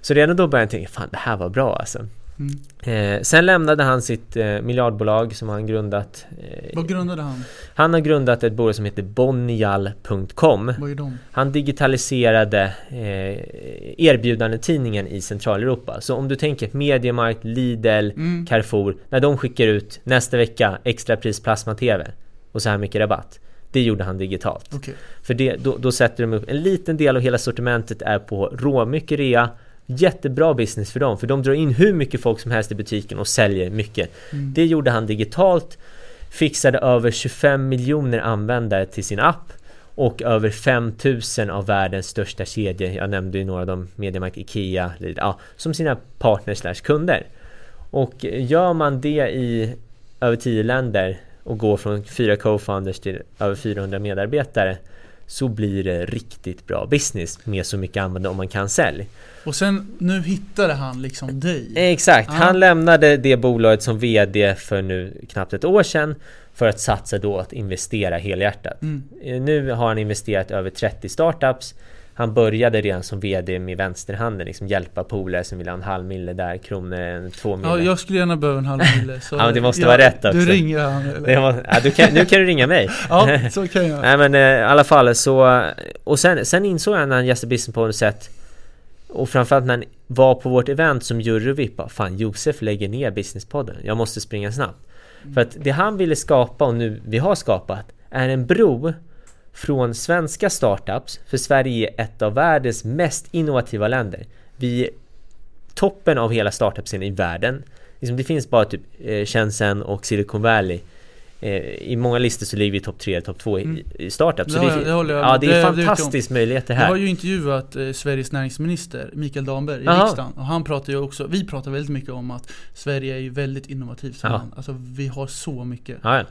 Så redan då började jag tänka, fan det här var bra alltså. Mm. Eh, sen lämnade han sitt eh, miljardbolag som han grundat. Eh, Vad grundade han? han har grundat ett bolag som heter Bonnial.com. Vad är de? Han digitaliserade eh, erbjudandetidningen i Centraleuropa. Så om du tänker Mediamarkt, Lidl, Mm. Carrefour. När de skickar ut nästa vecka extrapris plasma-tv och så här mycket rabatt. Det gjorde han digitalt. Okej. För det, då, då sätter de upp en liten del av hela sortimentet är på råmycket rea. Jättebra business för dem, för de drar in hur mycket folk som helst i butiken och säljer mycket. Mm. Det gjorde han digitalt, fixade över 25 miljoner användare till sin app och över 5000 av världens största kedjor, jag nämnde ju några av dem, Mediamarkt, Ikea, ja, som sina partners slash kunder. Och gör man det i över 10 länder och går från fyra co-founders till över 400 medarbetare så blir det riktigt bra business med så mycket användare om man kan sälj. Och sen, nu hittade han liksom dig. Exakt, Ja. han lämnade det bolaget som VD för nu knappt ett år sedan för att satsa då att investera helhjärtat. Mm. Eh, Nu har han investerat över 30 startups han började redan som VD med vänsterhanden, liksom hjälpa polare som ville ha en halv mille där, kronor, två mille. Ja, jag skulle gärna behöva en halv mille. Så ja, men det måste jag, vara rätt också. Du ringer han eller? Var, ja, du kan, nu kan du ringa mig. ja, så kan jag. Nej men eh, i alla fall så, och sen, sen insåg jag när han gästade Business på något sätt och framförallt när han var på vårt event som juryvipp, fan Josef lägger ner Businesspodden, jag måste springa snabbt. Mm. För att det han ville skapa och nu vi har skapat är en bro från svenska startups, för Sverige är ett av världens mest innovativa länder. Vi är toppen av hela startup-scenen i världen. Liksom det finns bara typ eh, Shenzhen och Silicon Valley eh, i många listor så ligger vi topp 3 topp 2 i, mm. i startup. Så det, det, det håller jag Ja, det är fantastiskt möjligheter här. Jag har ju intervjuat eh, Sveriges näringsminister Mikael Damberg i Aha. riksdagen. Och han pratar ju också, vi pratar väldigt mycket om att Sverige är ju väldigt innovativt som land. Alltså vi har så mycket. Ja,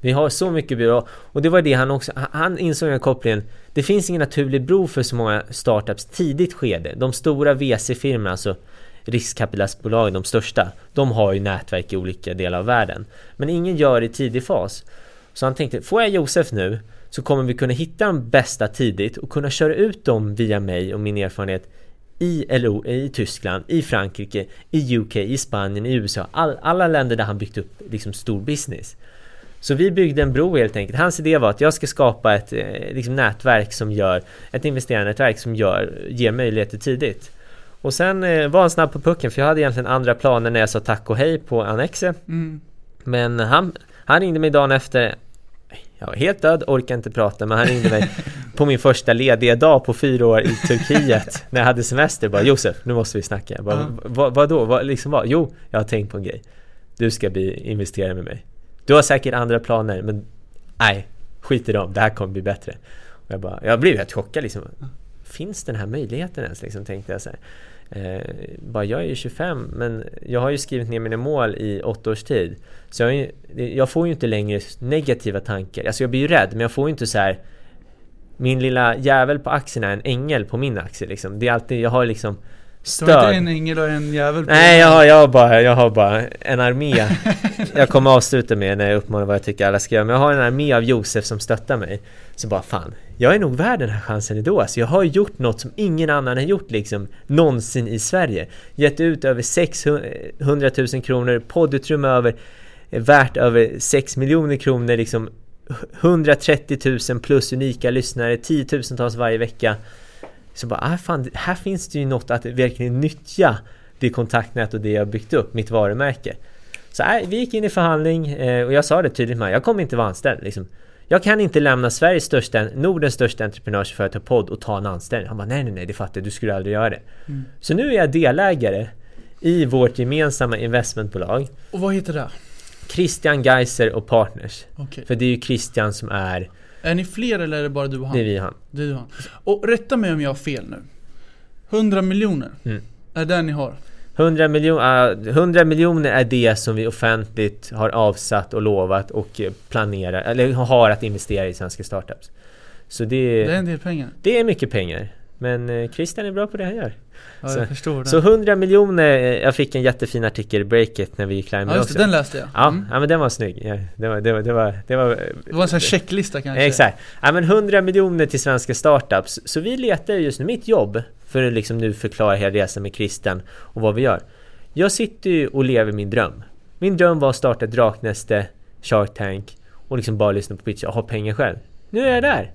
vi har så mycket bra och det var det han också, han insåg den kopplingen. Det finns ingen naturlig bro för så många startups tidigt skede. De stora VC-firmorna, alltså riskkapitalbolagen, de största, de har ju nätverk i olika delar av världen. Men ingen gör det i tidig fas. Så han tänkte, får jag Josef nu så kommer vi kunna hitta de bästa tidigt och kunna köra ut dem via mig och min erfarenhet i LO, i Tyskland, i Frankrike, i UK, i Spanien, i USA, all, alla länder där han byggt upp liksom stor business. Så vi byggde en bro helt enkelt. Hans idé var att jag ska skapa ett eh, liksom, nätverk som gör, ett investerarnätverk som gör, ger möjligheter tidigt. Och sen eh, var han snabb på pucken för jag hade egentligen andra planer när jag sa tack och hej på Annexe. Mm. Men han, han ringde mig dagen efter jag var helt död, orkade inte prata men han ringde mig på min första lediga dag på fyra år i Turkiet när jag hade semester bara Josef, nu måste vi snacka. Jag bara, uh. vad, vadå? Vad, liksom vad? Jo, jag har tänkt på en grej. Du ska bli investerare med mig. Du har säkert andra planer men nej, skit i dem, det här kommer bli bättre. Och jag, bara, jag blev helt chockad liksom. Finns den här möjligheten ens? Liksom, tänkte jag så eh, bara, jag är ju 25 men jag har ju skrivit ner mina mål i åtta års tid. Så jag, jag får ju inte längre negativa tankar. Alltså jag blir ju rädd men jag får ju inte så här min lilla jävel på axeln är en ängel på min axel. liksom. Det är alltid, jag har liksom stöd. Du har inte en ängel och en jävel på Nej, jag har, jag, har bara, jag har bara en armé. jag kommer avsluta med när jag uppmanar vad jag tycker alla ska göra. Men jag har en armé av Josef som stöttar mig. Så bara fan, jag är nog värd den här chansen ändå. Alltså jag har gjort något som ingen annan har gjort liksom någonsin i Sverige. Gett ut över 600 000 kronor, poddutrymme över värt över 6 miljoner kronor liksom 130 000 plus unika lyssnare, tiotusentals varje vecka. Så bara, ah, fan, här finns det ju något att verkligen nyttja det kontaktnät och det jag byggt upp, mitt varumärke. Så äh, vi gick in i förhandling eh, och jag sa det tydligt med jag kommer inte vara anställd. Liksom. Jag kan inte lämna Sveriges största, Nordens största entreprenörsföretag podd och ta en anställning. Han bara nej nej nej det fattar jag, du skulle aldrig göra det. Mm. Så nu är jag delägare i vårt gemensamma investmentbolag. Och vad heter det? Christian Geiser och Partners. Okay. För det är ju Christian som är är ni fler eller är det bara du och han? Det är vi och han. Det är du och han. Och rätta mig om jag har fel nu. 100 miljoner mm. är det ni har? 100, miljon, uh, 100 miljoner är det som vi offentligt har avsatt och lovat och planerar, eller har att investera i svenska startups. Så det, det är en del pengar. Det är mycket pengar. Men eh, Christian är bra på det han gör. Ja, så, jag förstår det. Så 100 miljoner, eh, jag fick en jättefin artikel i Breakit när vi gick Climber ja, just också. den läste jag. Ja, mm. ja men den var snygg. Ja, det, var, det, var, det, var, det, var, det var en sån här checklista kanske? Exakt. Ja men 100 miljoner till svenska startups. Så vi letar just nu, mitt jobb, för att liksom nu förklara hela resan med Christian och vad vi gör. Jag sitter ju och lever min dröm. Min dröm var att starta Draknäste, Shark Tank och liksom bara lyssna på pitch och ha pengar själv. Nu är jag där!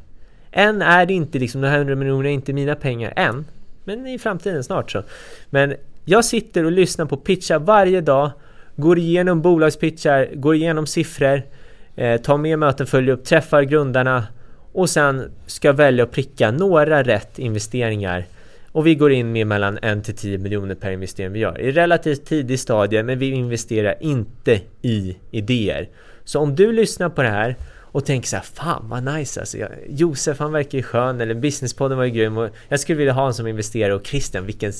Än är det inte liksom, de här 100 miljonerna är inte mina pengar än. Men i framtiden snart så. Men jag sitter och lyssnar på pitchar varje dag. Går igenom bolagspitchar, går igenom siffror. Eh, tar med möten, följer upp, träffar grundarna. Och sen ska välja att pricka några rätt investeringar. Och vi går in med mellan 1 till 10 miljoner per investering vi gör. I relativt tidig stadie men vi investerar inte i idéer. Så om du lyssnar på det här och tänker så här, fan vad nice alltså. Jag, Josef han verkar ju skön, eller Businesspodden var ju grym och jag skulle vilja ha honom som investerare och Christian, vilken...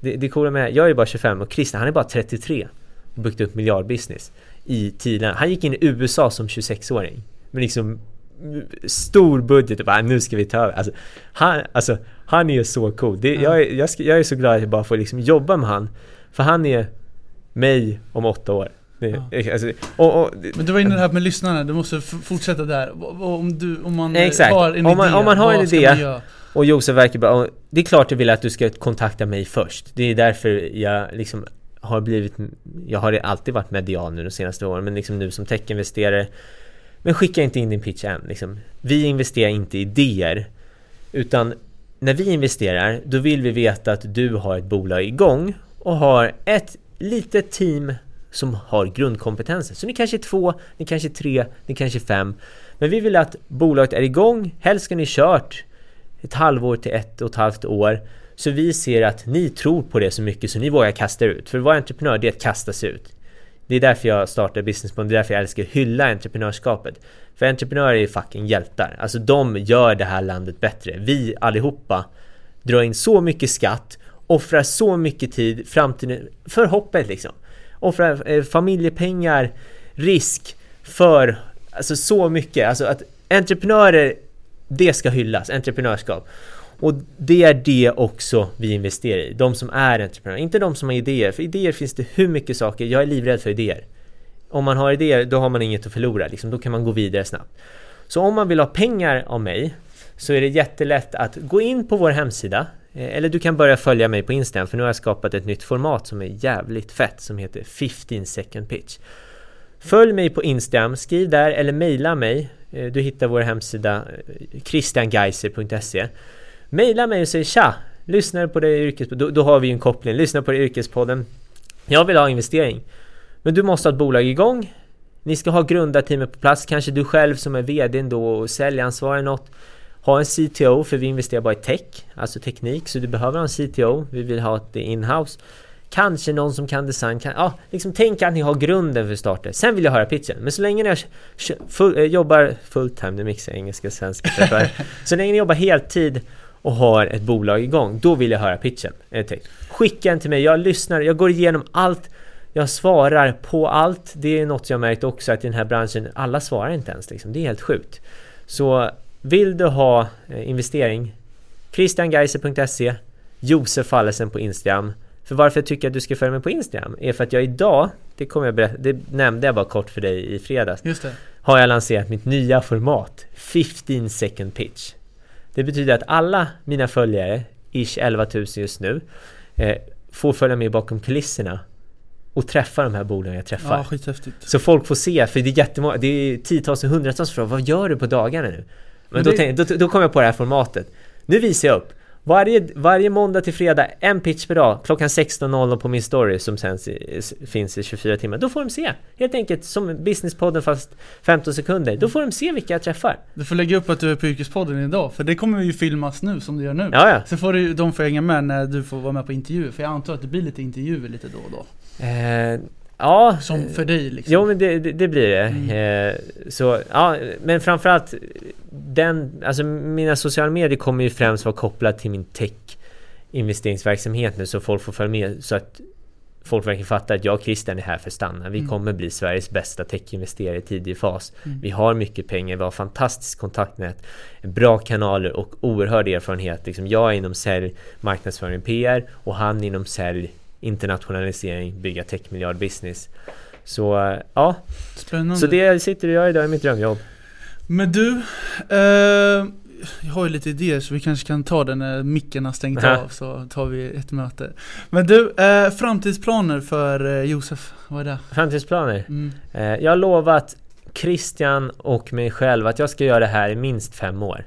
Det, det coola med jag är bara 25 och Christian han är bara 33 och byggt upp miljardbusiness i tiden. Han gick in i USA som 26-åring. Men liksom stor budget och bara nu ska vi ta över. Alltså han, alltså, han är ju så cool. Det, mm. jag, är, jag, jag, är så glad att jag bara får liksom jobba med han. För han är mig om åtta år. Det, Ja. alltså, och, och, Men du var inne det här med lyssnarna, du måste fortsätta där. Om, du, om man eh, Exakt. har en Om man- idé, om man har en idé? Och Josef verkar bra. Det är klart jag vill att du ska kontakta mig först. Det är därför jag liksom har blivit... Jag har alltid varit medial nu de senaste åren, men liksom nu som techinvesterare. Men skicka inte in din pitch än. Liksom. Vi investerar inte i idéer. Utan när vi investerar, då vill vi veta att du har ett bolag igång och har ett litet team som har grundkompetensen. Så ni kanske är två, ni kanske är tre, ni kanske är fem. Men vi vill att bolaget är igång, helst ska ni kört ett halvår till ett och ett halvt år. Så vi ser att ni tror på det så mycket så ni vågar kasta ut. För att vara entreprenör, det är att kasta sig ut. Det är därför jag startar Bond, det är därför jag älskar att hylla entreprenörskapet. För entreprenörer är fucking hjältar. Alltså de gör det här landet bättre. Vi allihopa drar in så mycket skatt, offrar så mycket tid, framtiden, för hoppet liksom. Offrar eh, familjepengar, risk, för, alltså så mycket. Alltså att entreprenörer, det ska hyllas, entreprenörskap. Och det är det också vi investerar i. De som är entreprenörer, inte de som har idéer. För idéer finns det hur mycket saker. Jag är livrädd för idéer. Om man har idéer, då har man inget att förlora. Liksom. Då kan man gå vidare snabbt. Så om man vill ha pengar av mig så är det jättelätt att gå in på vår hemsida eh, eller du kan börja följa mig på Instagram för nu har jag skapat ett nytt format som är jävligt fett som heter 15 second pitch. Följ mig på Instagram, skriv där eller mejla mig. Eh, du hittar vår hemsida eh, christiangeiser.se Mejla mig och säg tja! Lyssnar på det yrkespodden, då, då har vi ju en koppling. Lyssna på det yrkespodden. Jag vill ha investering. Men du måste ha ett bolag igång. Ni ska ha grundarteamet på plats. Kanske du själv som är VD då och säljansvarig något. Ha en CTO för vi investerar bara i tech, alltså teknik. Så du behöver ha en CTO. Vi vill ha det inhouse. Kanske någon som kan design. Kan, ja, liksom tänk att ni har grunden för starten. Sen vill jag höra pitchen. Men så länge ni full, eh, jobbar fulltime, nu mixar jag engelska och svenska. för så länge ni jobbar heltid och har ett bolag igång, då vill jag höra pitchen. Eh. Skicka den till mig, jag lyssnar, jag går igenom allt. Jag svarar på allt. Det är något jag märkt också att i den här branschen, alla svarar inte ens liksom. Det är helt sjukt. Så vill du ha eh, investering? Christiangeiser.se Josef Fallesen på Instagram. För varför jag tycker att du ska följa mig på Instagram är för att jag idag, det kommer jag berätta, det nämnde jag bara kort för dig i fredags, har jag lanserat mitt nya format 15 second pitch. Det betyder att alla mina följare, ish 11 000 just nu, eh, får följa med bakom kulisserna och träffa de här bolagen jag träffar. Ja. Så folk får se, för det är jättemånga, det är tiotals och hundratals frågor. Vad gör du på dagarna nu? Men, då, tänk, då, då kom jag på det här formatet. Nu visar jag upp. Varje, varje måndag till fredag, en pitch per dag, klockan 16.00 på min story som sen finns i 24 timmar. Då får de se. Helt enkelt som Businesspodden fast 15 sekunder. Då får de se vilka jag träffar. Du får lägga upp att du är på Yrkespodden idag, för det kommer ju filmas nu som du gör nu. Ja, ja. Så får du, de får hänga med när du får vara med på intervjuer, för jag antar att det blir lite intervjuer lite då och då. Eh, ja. Som för dig liksom. Jo men det, det, det blir det. Mm. Eh, så ja, men framförallt den, alltså mina sociala medier kommer ju främst vara kopplade till min tech investeringsverksamhet nu så folk får följa med så att folk verkligen fattar att jag och Christian är här för att stanna. Vi Mm. kommer bli Sveriges bästa techinvesterare i tidig fas. Mm. Vi har mycket pengar, vi har fantastiskt kontaktnät, bra kanaler och oerhörd erfarenhet. Liksom jag är inom sälj, marknadsföring, PR och han inom sälj, internationalisering, bygga techmiljard-business. Så ja, Spännande. så det sitter jag idag i mitt drömjobb. Men du, eh, jag har ju lite idéer så vi kanske kan ta det när micken har stängt av så tar vi ett möte. Men du, eh, framtidsplaner för eh, Josef, vad är det? Framtidsplaner? Mm. Eh, jag har lovat Christian och mig själv att jag ska göra det här i minst fem år.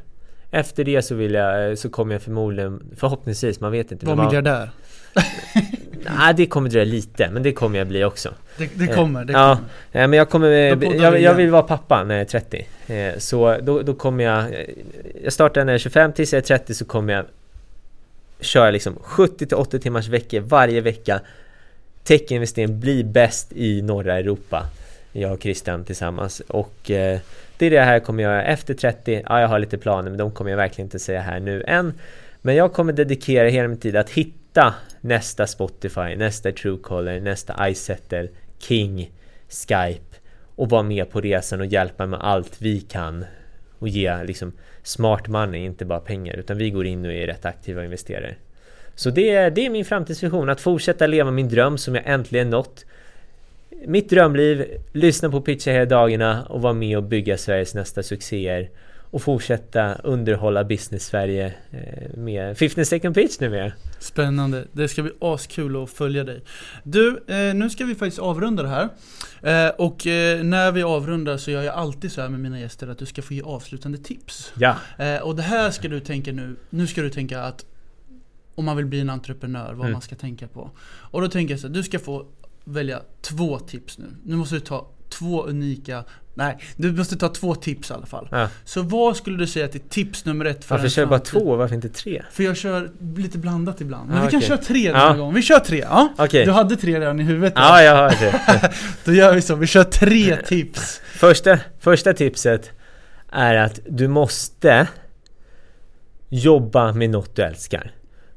Efter det så vill jag, eh, så kommer jag förmodligen, förhoppningsvis, man vet inte. Var men man- miljardär. Nej, det kommer dröja lite, men det kommer jag bli också. Det, det Eh, kommer, det ja. kommer. Eh, Men jag kommer, vi jag, jag vill vara pappa när jag är 30. Eh, Så då, då kommer jag, eh, jag startar när jag är 25, tills jag är 30 så kommer jag köra liksom 70 till 80 timmars veckor varje vecka. Techinvestering blir bäst i norra Europa. Jag och Christian tillsammans. Och eh, det är det här jag kommer göra efter 30. Ja, jag har lite planer men de kommer jag verkligen inte säga här nu än. Men jag kommer dedikera hela min tid att hitta nästa Spotify, nästa Truecaller, nästa iSettle, King, Skype och vara med på resan och hjälpa med allt vi kan och ge liksom smart money, inte bara pengar utan vi går in och är rätt aktiva investerare. Så det är, det är min framtidsvision, att fortsätta leva min dröm som jag äntligen nått. mitt drömliv, lyssna på Pitcha hela dagarna och vara med och bygga Sveriges nästa succéer och fortsätta underhålla business-Sverige eh, med 15 second pitch nu med. Spännande, det ska bli askul att följa dig. Du, eh, nu ska vi faktiskt avrunda det här. Eh, och när vi avrundar så gör jag alltid så här med mina gäster att du ska få ge avslutande tips. Ja. Och det här ska du tänka nu, nu ska du tänka att om man vill bli en entreprenör, vad Mm. man ska tänka på. Och då tänker jag så här, du ska få välja två tips nu. Nu måste du ta två unika, nej, du måste ta två tips i alla fall. ja. Så vad skulle du säga till tips nummer ett för Varför en kör jag bara två? Varför inte tre? För jag kör lite blandat ibland. Men Ah, vi kan okej. köra tre den här gången. Vi kör tre, ja? Okej. Du hade tre redan i huvudet. Ja, jag har det. Då gör vi så, vi kör tre tips. Första, första tipset är att du måste jobba med något du älskar.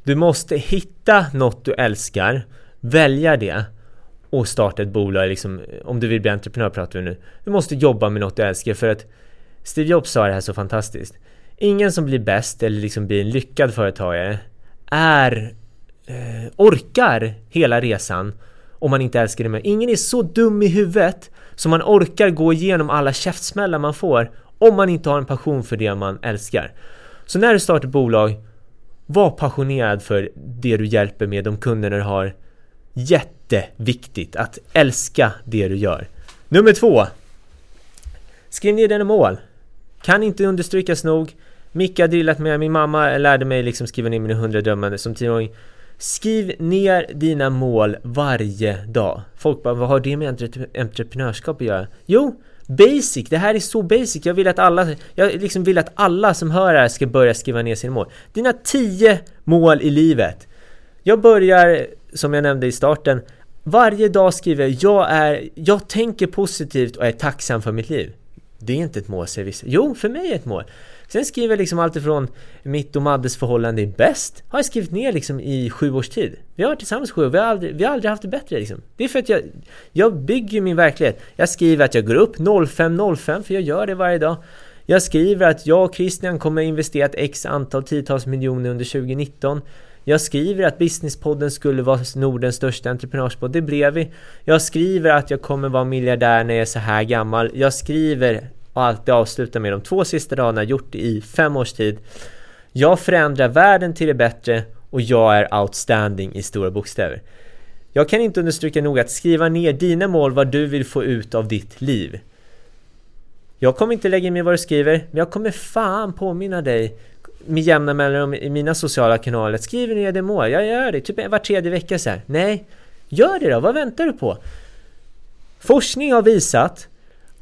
Du måste hitta något du älskar, välja det och starta ett bolag. Liksom, om du vill bli entreprenör pratar vi nu. Du måste jobba med något du älskar för att Steve Jobs sa det här så fantastiskt. Ingen som blir bäst eller liksom blir en lyckad företagare är eh, orkar hela resan om man inte älskar det mer. Ingen är så dum i huvudet som man orkar gå igenom alla käftsmällar man får om man inte har en passion för det man älskar. Så när du startar ett bolag, var passionerad för det du hjälper med, de kunderna du har. Jätteviktigt att älska det du gör. Nummer två. Skriv ner dina mål. Kan inte understrykas nog. Micke har drillat med, min mamma lärde mig liksom skriva ner mina hundra drömmar som tioåring. Skriv ner dina mål varje dag. Folk bara, vad har det med entre- entreprenörskap att göra? Jo, basic. Det här är så basic. Jag vill att alla, jag liksom vill att alla som hör det här ska börja skriva ner sina mål. Dina tio mål i livet. Jag börjar, som jag nämnde i starten, varje dag skriver jag, jag är, jag tänker positivt och är tacksam för mitt liv. Det är inte ett mål säger vissa. Jo, för mig är det ett mål. Sen skriver jag liksom alltifrån mitt och Maddes förhållande är bäst. Har jag skrivit ner liksom i sju års tid. Vi har varit tillsammans i sju år, vi har aldrig, vi har aldrig haft det bättre liksom. Det är för att jag, jag bygger min verklighet. Jag skriver att jag går upp 05.05 för jag gör det varje dag. Jag skriver att jag och Christian kommer investera ett x antal tiotals miljoner under 2019. Jag skriver att Businesspodden skulle vara Nordens största entreprenörspodd, det blev vi. Jag skriver att jag kommer vara miljardär när jag är så här gammal. Jag skriver och alltid avslutar med de två sista raderna, gjort det i fem års tid. Jag förändrar världen till det bättre och jag är outstanding i stora bokstäver. Jag kan inte understryka nog att skriva ner dina mål, vad du vill få ut av ditt liv. Jag kommer inte lägga mig vad du skriver, men jag kommer fan påminna dig med jämna mellanrum i mina sociala kanaler. Skriv ner det mål, jag gör det, typ var tredje vecka så här. Nej, gör det då, vad väntar du på? Forskning har visat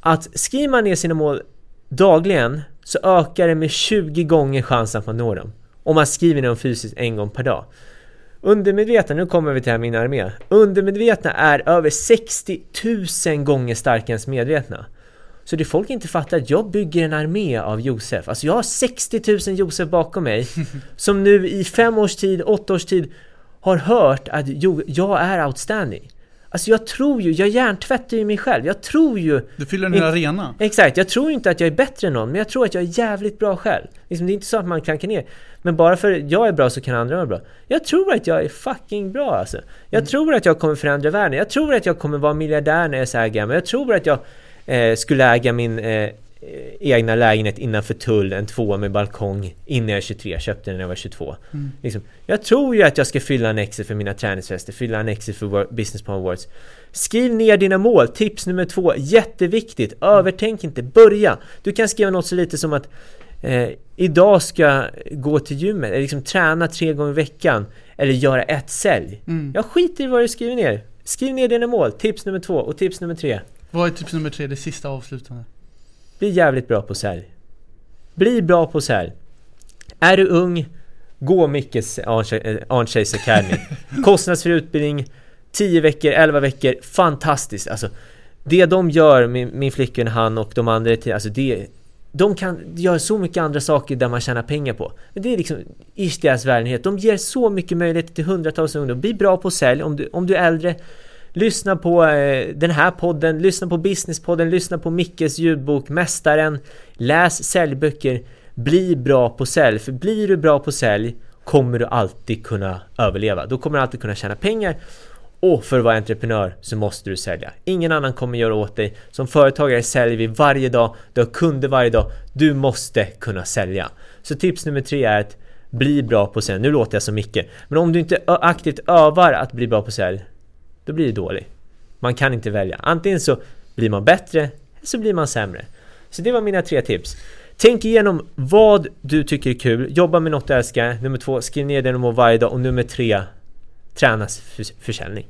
att skriver man ner sina mål dagligen så ökar det med 20 gånger chansen att man når dem. Om man skriver ner dem fysiskt en gång per dag. Undermedvetna, nu kommer vi till här min armé. Undermedvetna är över 60 000 gånger starkare än medvetna. Så det folk inte fattar att jag bygger en armé av Josef. Alltså jag har 60 000 Josef bakom mig som nu i fem års tid, åtta års tid har hört att jo, jag är outstanding. Alltså jag tror ju, jag hjärntvättar ju mig själv. Jag tror ju Du fyller en hel arena. Exakt, jag tror inte att jag är bättre än någon, men jag tror att jag är jävligt bra själv. Liksom, det är inte så att man klankar ner. Men bara för att jag är bra så kan andra vara bra. Jag tror att jag är fucking bra alltså. Jag tror att jag kommer förändra världen. Jag tror att jag kommer vara miljardär när jag är så här gammal. Jag tror att jag eh, skulle äga min eh, egna lägenhet innanför tull, en tvåa med balkong innan jag är 23. Köpte den när jag var 22. Mm. Liksom, jag tror ju att jag ska fylla en exit för mina träningsfester, fylla en exit för Business Palm Awards. Skriv ner dina mål. Tips nummer två, jätteviktigt. Övertänk inte, börja. Du kan skriva något så lite som att eh, idag ska jag gå till gymmet, eller liksom träna tre gånger i veckan. Eller göra ett sälj. Mm. Jag skiter i vad du skriver ner. Skriv ner dina mål. Tips nummer två. Och tips nummer tre. Vad är tips nummer tre, det sista avslutande? Bli jävligt bra på sälj. Bli bra på sälj. Är du ung, gå Mickes Arnchase Academy. Kostnadsfri utbildning, 10 veckor, 11 veckor, fantastiskt. Alltså, det de gör, min, min flickvän, han och de andra, alltså det, de kan göra så mycket andra saker där man tjänar pengar på. Men det är liksom ish deras världenhet. De ger så mycket möjligheter till hundratals ungdomar. Bli bra på sälj om du, om du är äldre. Lyssna på eh, den här podden, lyssna på Businesspodden, lyssna på Mickes ljudbok Mästaren. Läs säljböcker. Bli bra på sälj. För blir du bra på sälj kommer du alltid kunna överleva. Då kommer du alltid kunna tjäna pengar. Och för att vara entreprenör så måste du sälja. Ingen annan kommer göra åt dig. Som företagare säljer vi varje dag. Du har kunder varje dag. Du måste kunna sälja. Så tips nummer tre är att bli bra på sälj. Nu låter jag som Micke. Men om du inte aktivt övar att bli bra på sälj, då blir du dålig. Man kan inte välja. Antingen så blir man bättre, eller så blir man sämre. Så det var mina tre tips. Tänk igenom vad du tycker är kul, jobba med något du älskar. Nummer två, skriv ner det du mår varje dag. Och nummer tre, tränas för försäljning.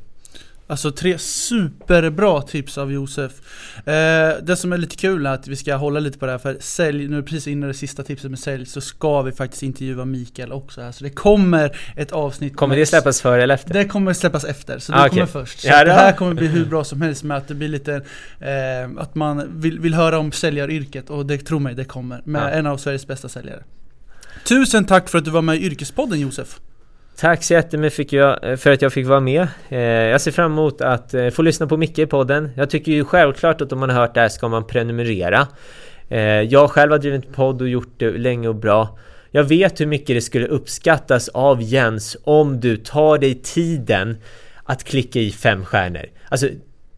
Alltså tre superbra tips av Josef. Eh, det som är lite kul är att vi ska hålla lite på det här för sälj, nu precis innan det sista tipset med sälj så ska vi faktiskt intervjua Mikael också här. Så det kommer ett avsnitt. Kommer det släppas före eller efter? Det kommer släppas efter, så det ah, kommer först. Så ja, det här kommer bli hur bra som helst med att det blir lite, eh, att man vill, vill höra om säljaryrket och det, tro mig, det kommer. Med ja. en av Sveriges bästa säljare. Tusen tack för att du var med i Yrkespodden Josef. Tack så jättemycket eh, för att jag fick vara med. Eh, jag ser fram emot att eh, få lyssna på Micke i podden. Jag tycker ju självklart att om man har hört det här ska man prenumerera. Jag själv har drivit podd och gjort det länge och bra. Jag vet hur mycket det skulle uppskattas av Jens om du tar dig tiden att klicka i fem stjärnor. Alltså,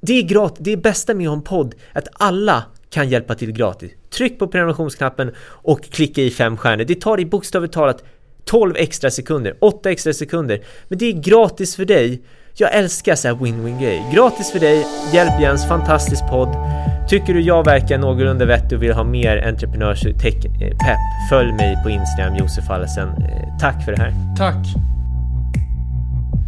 det är gratis. Det är bästa med att ha en podd, att alla kan hjälpa till gratis. Tryck på prenumerationsknappen och klicka i fem stjärnor. Det tar dig bokstavligt talat 12 extra sekunder, 8 extra sekunder. Men det är gratis för dig. Jag älskar så här win-win grej. Gratis för dig, hjälp Jens, fantastisk podd. Tycker du jag verkar någorlunda vettig och vill ha mer entreprenörs tech eh, pepp, följ mig på Instagram, Josef Allesen. Eh, tack för det här. Tack.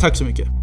Tack så mycket!